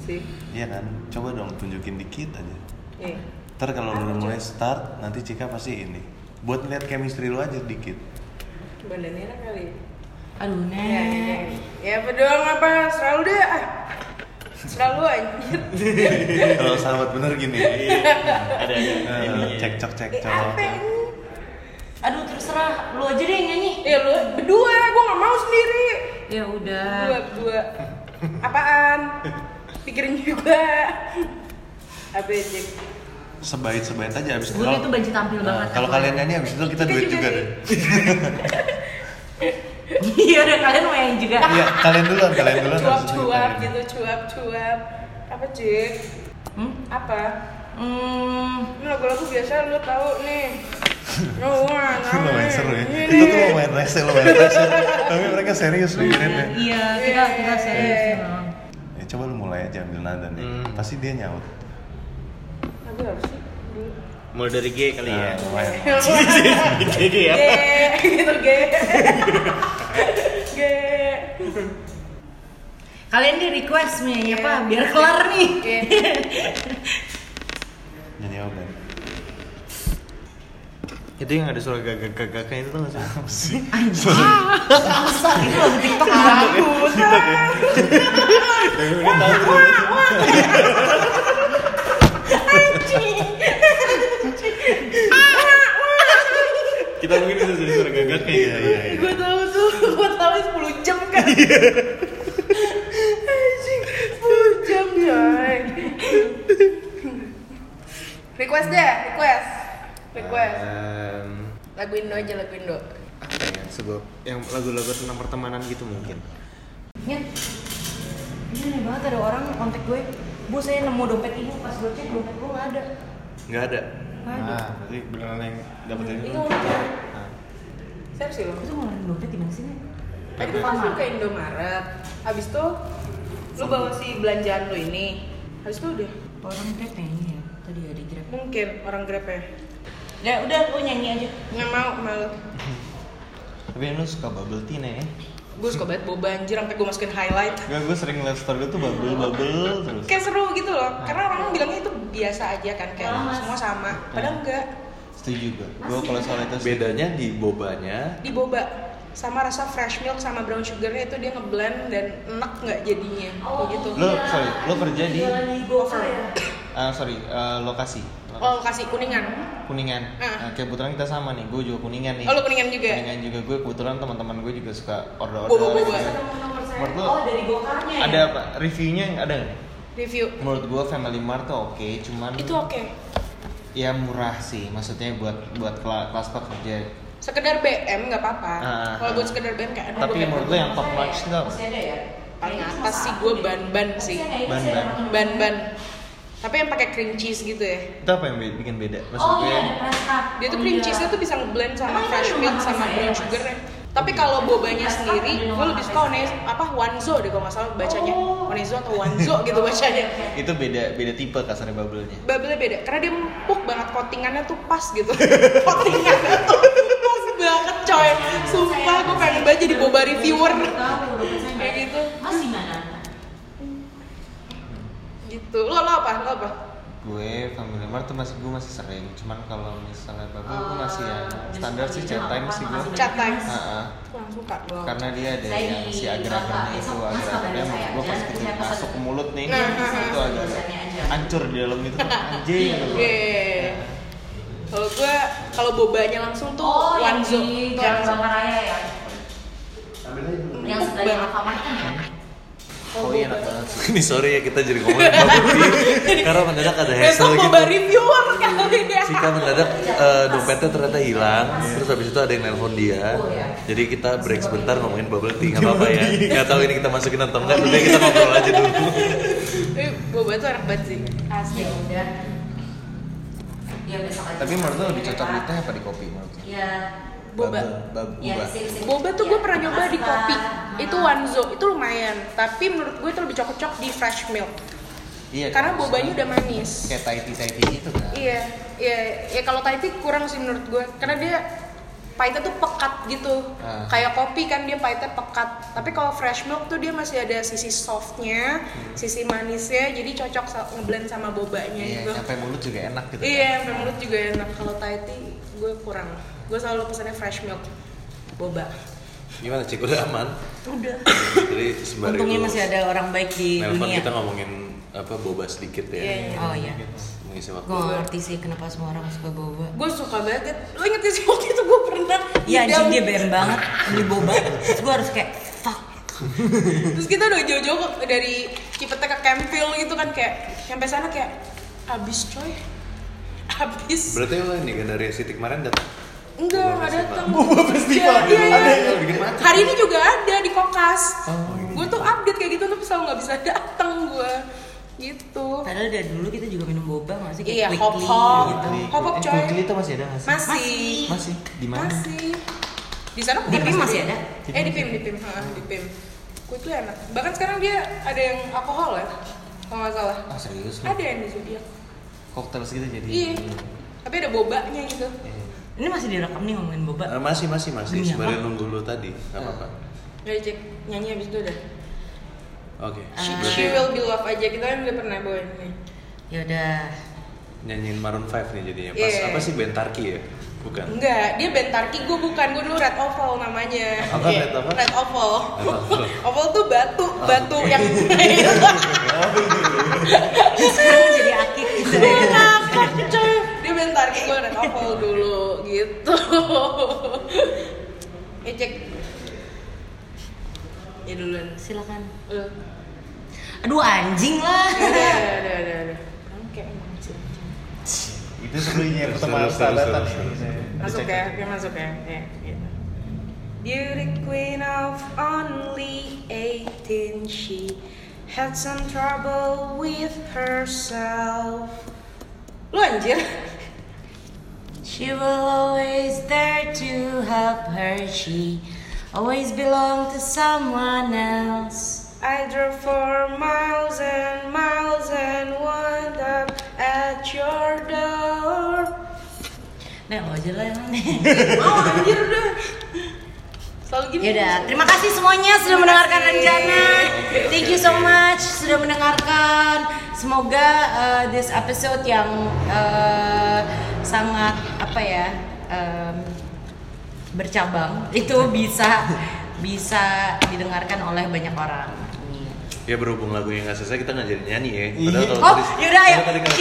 sih Iya kan? Coba dong tunjukin dikit aja. Iya. Ntar kalau lu mulai start, nanti Cika pasti ini. Buat lihat chemistry lu aja dikit. Bandanera kali Aduh, ya ya, ya. Nek. ya apa doang apa selalu deh ah selalu anjir kalau sahabat bener gini. Ada ada. Eh, cekcok eh, cekcok. apa ini Aduh, terserah. Lu aja deh yang nyanyi. ya lu berdua gue gak mau sendiri Ya udah. berdua berdua apaan pikirin juga apa ya Sebaik sebaik aja abis Gue tuh banci tampil Nah, banget. kalau kalian nyanyi abis itu kita Kita duet juga deh. Iya udah kalian mau yang juga. Iya, kalian duluan, kalian duluan. cuap itu cuap nyanyi. gitu cuap cuap apa cik Hmm? apa Hmm. ini lagu-lagu biasa lu tahu nih Oh, wah, Itu lumayan seru ya. Ini Itu tuh nih. lumayan rese, lumayan rese. Tapi mereka serius dengerin ya. Iya, kita kita serius Iya. memang. Ya, coba lu mulai aja ambil nada nih. Hmm. Pasti dia nyaut. Sih? Dulu. Mulai dari G kali ya. Lumayan. G G ya. Ge, gitu ge. Ge. Kalian di request nih apa biar kelar nih. Ge. Nyanyi apa? Itu yang ada suara gagak-gagaknya itu tuh nggak sih? Anjing. Susah itu lagu TikTok banget. Dari ini tahu. Kita mungkin bisa jadi suara gagaknya ya. Iya, iya. Gue tahu tuh, gue tahu 10 jam kan. Anjing, 10 jam coy. Request deh, request. Request. Em, Lagu Indo aja, lagu Indo. apa ya? Sebuah yang lagu-lagu tentang pertemanan gitu mungkin. Nyet. Ini aneh banget ada orang kontak gue. Bu saya nemu dompet ini pas gue cek dompet gue nggak ada. Nggak ada. Nggak ada. Ah, berarti beneran yang dapetin Itu udah. Nah. Serius sih lo. Itu ngeluarin dompet di mana sih nih? Tadi tuh pas lu ke Indomaret, habis tuh lu bawa si belanjaan lu ini, habis itu udah Orang grab ini ya. Tadi ada grab. mungkin orang grab ya Ya udah lu nyanyi aja. nggak mau malu Tapi lu suka bubble tea nih ya? Gue suka banget bawa banjir sampai gue masukin highlight Gak, gue sering ngeliat story tuh bubble-bubble terus kayak seru gitu loh karena orang bilangnya itu biasa aja kan kayak Mas. semua sama padahal enggak Setuju gue Gue kalau soal itu setuju. Bedanya di bobanya. di boba sama rasa fresh milk sama brown sugarnya itu dia ngeblend dan enak nggak jadinya kayak gitu Lu, sorry, lu kerja di di GoFood ya? Ah, sorry, eh, lokasi. Oh, kasih kuningan. Kuningan. Ah. Nah, kebetulan kita sama nih. Gue juga kuningan nih. Oh, lu kuningan juga? Kuningan juga. Gue kebetulan teman-teman gue juga suka order-order. Boba-boba. Menurut lu Oh dari gokarnya ya? ada apa? Reviewnya ada nggak? Review. Menurut gue Family Mart tuh oke, cuman Itu oke. ya murah sih. Maksudnya buat buat kela- kelas pekerja. Sekedar BM nggak apa-apa. Ah. Kalau buat sekedar BM kayak Tapi gue menurut lu yang top notch apa? Masih ada ya? paling atas sih gue ban-ban sih. Ban-ban. Ban-ban. Tapi yang pakai cream cheese gitu ya. Itu apa yang bikin beda? Maksud Oh iya ada. Dia tuh Oh, cream iya. cheese-nya tuh bisa ngeblend sama fresh milk sama brown sugar-nya. Tapi kalau bobanya sendiri, gue lebih suka one apa Wanzo deh kalau nggak salah bacanya. Wanzo atau Wanzo gitu bacanya. itu beda beda tipe kasarnya bubble-nya. Bubble beda karena dia empuk banget coatingannya tuh pas gitu. coatingannya tuh pas banget coy. Sumpah gue pengen banget jadi boba reviewer. Kayak gitu. Gitu. Lo lo apa? Lo apa? Gue Family Mart tuh masih gue masih sering. Cuman kalau misalnya bubble gue masih yang Eh, standar sih chat time sih gue. Chat time. Karena dia ada Saya yang si agar-agarnya Bapak, itu saya menurut gue pas kita masuk ke mulut nih Nah, itu agak hancur di dalam itu anjing gitu loh. Oke. Kalau gue kalau bobanya langsung tuh Oh di Tuh Jalan Wanzo. Bangkaraya ya? Yang sebelahnya banget. Oh iya enak banget sih. Ini sorry ya kita jadi ngomongin bubble tea karena mendadak ada Besok hassle gitu. boba reviewer kali ya. Sika mendadak eh, dompetnya ternyata hilang, terus habis itu ada yang nelpon dia. Oh, ya. Jadi kita break sebentar ngomongin bubble tea, nggak apa-apa ya. Nggak tahu ini kita masukin atau enggak, tapi kita ngobrol aja dulu. Eh, boba tuh enak banget sih. Asli udah. Ya besok aja. Tapi menurut lo lebih cocok di teh apa di kopi menurut lo? Iya. Boba. Iya, boba. Boba tuh Iya. gue pernah nyoba di kopi. Itu Hmm. Wanzo, itu lumayan. Tapi menurut gue itu lebih cocok di fresh milk. Iya. Karena kan? bobanya udah manis. kayak Thai tea Thai tea gitu kan. Iya, iya, ya kalau Thai tea kurang sih menurut gue, karena dia pahitnya tuh pekat gitu, Ah. kayak kopi kan dia pahitnya pekat. Tapi kalau fresh milk tuh dia masih ada sisi softnya, sisi manisnya, jadi cocok ngeblend sama bobanya Iya, gitu. sampai mulut juga enak gitu. Iya, sampai mulut juga enak. Kalau Thai tea gue kurang. Gue selalu pesannya fresh milk, boba. Gimana cik udah aman? Udah. Jadi sembari Untungnya masih ada orang baik di nelpon dunia. kita ngomongin apa boba sedikit ya. Iya, iya. Oh iya. Mengisi waktu. Gue ngerti sih kenapa semua orang suka boba. Gue suka banget. Lo inget sih waktu itu gue pernah Iya anjing dia BM banget beli boba. Terus gue harus kayak fuck. Terus kita udah jauh-jauh dari Cipete ke Campville gitu kan kayak sampai sana kayak abis coy. Abis. Berarti lo ini kan dari City kemarin datang? Enggak, enggak datang. Boba festival. Iya, iya, Ada iya. yang bikin macet. Hari ini juga ada di Kokas. Oh, Gue tuh update kayak gitu tapi selalu nggak bisa datang gue. Gitu. Padahal dari dulu kita juga minum boba gak sih? Kayak Iya, quickly hop-hop. gitu. Hop hop Eh, coy. Quickly itu masih ada nggak sih? Masih. Masih. Di mana? Masih. Di sana Di PIM masih ada? Eh di PIM, di PIM, di PIM. Quickly enak. Bahkan sekarang dia ada yang alkohol ya. Kalau nggak salah. Ah serius lu? Ada yang di Zodiac. Koktel segitu jadi. Iya. Tapi ada bobanya gitu. Iya. Ini masih direkam nih ngomongin boba. Eh, masih masih masih. Demi apa? nunggu lu tadi, nggak apa-apa. Dari cek nyanyi habis itu udah. Oke. She, Ah. She will be love aja kita kan udah pernah bawain nih. Ya udah. Nyanyiin Maroon 5 nih jadinya. Pas Iya. apa sih Bentarki ya? Bukan. Enggak, dia Bentarki, gue bukan, gue dulu Red Oval namanya. Apa, Iya, Red Oval? Red Oval. Red Oval. Oval tuh batu, batu yang Sekarang jadi akik gitu. ngakak coy. Dia Bentarki, gue Oval dulu gitu. Ya cek. Ya duluan. Silakan. Lu. Aduh anjing lah. Udah, udah, udah, udah. Oke, emang. Itu sebenarnya terus, sahabatan Masuk ya, dia masuk ya. Ya, gitu. Beauty queen of only 18, she had some trouble with herself. Lu anjir. She will always there to help her. She always belong to someone else. I drove for miles and miles and wound up at your door. Lo aja lah nih. Mau anjir udah. Selalu gini. Yaudah, terima kasih semuanya sudah mendengarkan rencana. Thank you so much sudah mendengarkan. Semoga uh, this episode yang uh, sangat apa ya um, bercabang itu bisa bisa didengarkan oleh banyak orang. Ya berhubung lagunya nggak selesai kita nggak jadi nyanyi ya. Iya. Padahal kalau Oh, tadi yaudah, ayo. tadi nggak.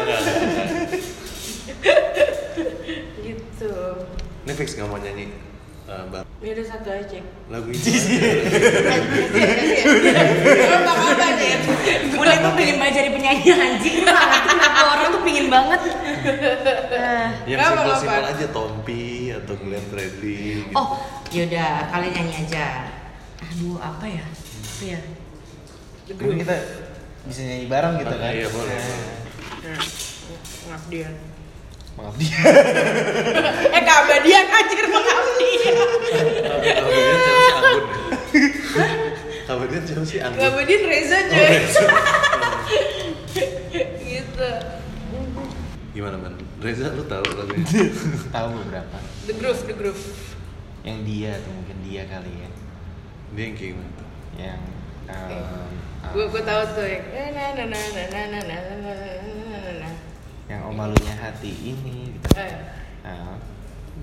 nggak. gitu Ini fix nggak mau nyanyi uh, bar- ya udah satu aja. Lagu itu. Emang apa nih Mulai tuh pengen banget jadi penyanyi anjing. Kenapa orang tuh pengen banget. Eh, Yang simpel-simpel aja Tompi atau Glenn Fredly gitu. Oh yaudah kalian nyanyi aja. Aduh apa ya? Apa ya? Mungkin kita bisa nyanyi bareng gitu kan? Iya, boleh. Nah, pengabdian dia eh keabadian anjir pengabdian Kabarnya siapa sih Anggun? Kabarnya siapa sih Anggun? keabadian Reza Oh, coy Reza. gitu Gimana man? Reza lu tahu lagunya? tahu beberapa the groove the groove yang dia tuh mungkin dia kali ya Dia yang kayak gimana tuh? yang um, gue gue tahu tuh yang na na na na na na na na na na na na yang oh malunya hati ini gitu. Eh. Ah,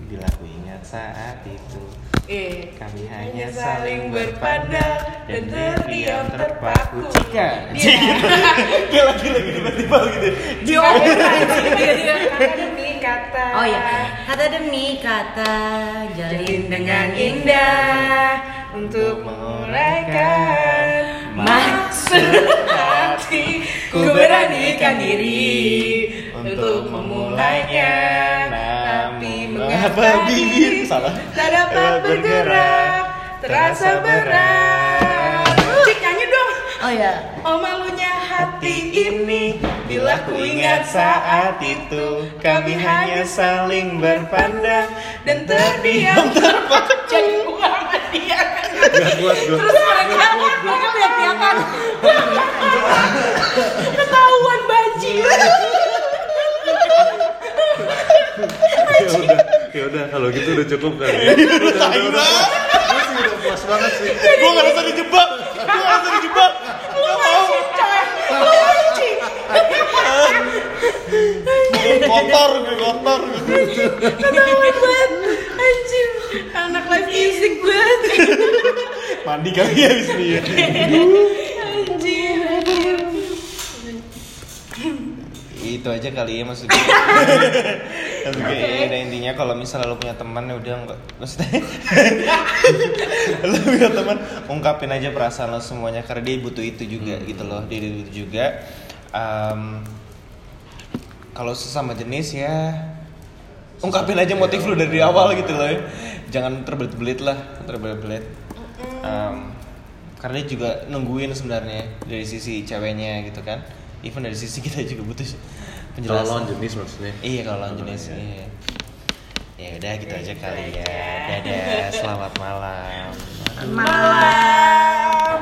bila aku ingat saat itu. Eh kami hanya hanya saling berpandang dan terdiam terpaku. Cika. Dia- dia lagi lagi tiba-tiba gitu. Dia kata demi kata. Oh ya Kata demi kata Jalin dengan indah indah untuk menguraikan maksud hati. ku beranikan diri untuk memulainya. tapi mengapa bibir salah. Tak dapat bergerak terasa berat. Cik nyanyi dong. Oh ya Oh malunya hati ini Bila ku ingat saat itu Kami hanya saling berpandang Dan terdiam. terpaku Jadi gua sama dia Gak kuat gue. Terus mereka Mereka teriak-teriakan Ketahuan bajing Ya udah, ya udah kalau gitu udah cukup kan. ya? Udah, udah, udah. Gue sih udah puas banget sih. gue gak rasa dijebak. Gue gak rasa dijebak. Lu anjing kotor gue kotor. Ketahuan banget. Anjing Anak live music banget. Mandi kali ya di sini ya. Anjing itu aja kali ya maksudnya. Maksudnya ya, dan intinya kalau misalnya lo punya teman ya udah nggak maksudnya lo punya teman ungkapin aja perasaan lo semuanya karena dia butuh itu juga gitu loh dia butuh juga. Em, kalau sesama jenis ya ungkapin aja motif lu dari awal gitu loh ya. jangan terbelit-belit lah terbelit-belit. Em, karena dia juga nungguin sebenarnya dari sisi ceweknya gitu kan even dari sisi kita juga butuh penjelasan. Kalau lawan jenis maksudnya. Iya kalau lawan jenis iya. iya. ya udah gitu aja iya, kali ya. Iya. dadah selamat malam. Malam.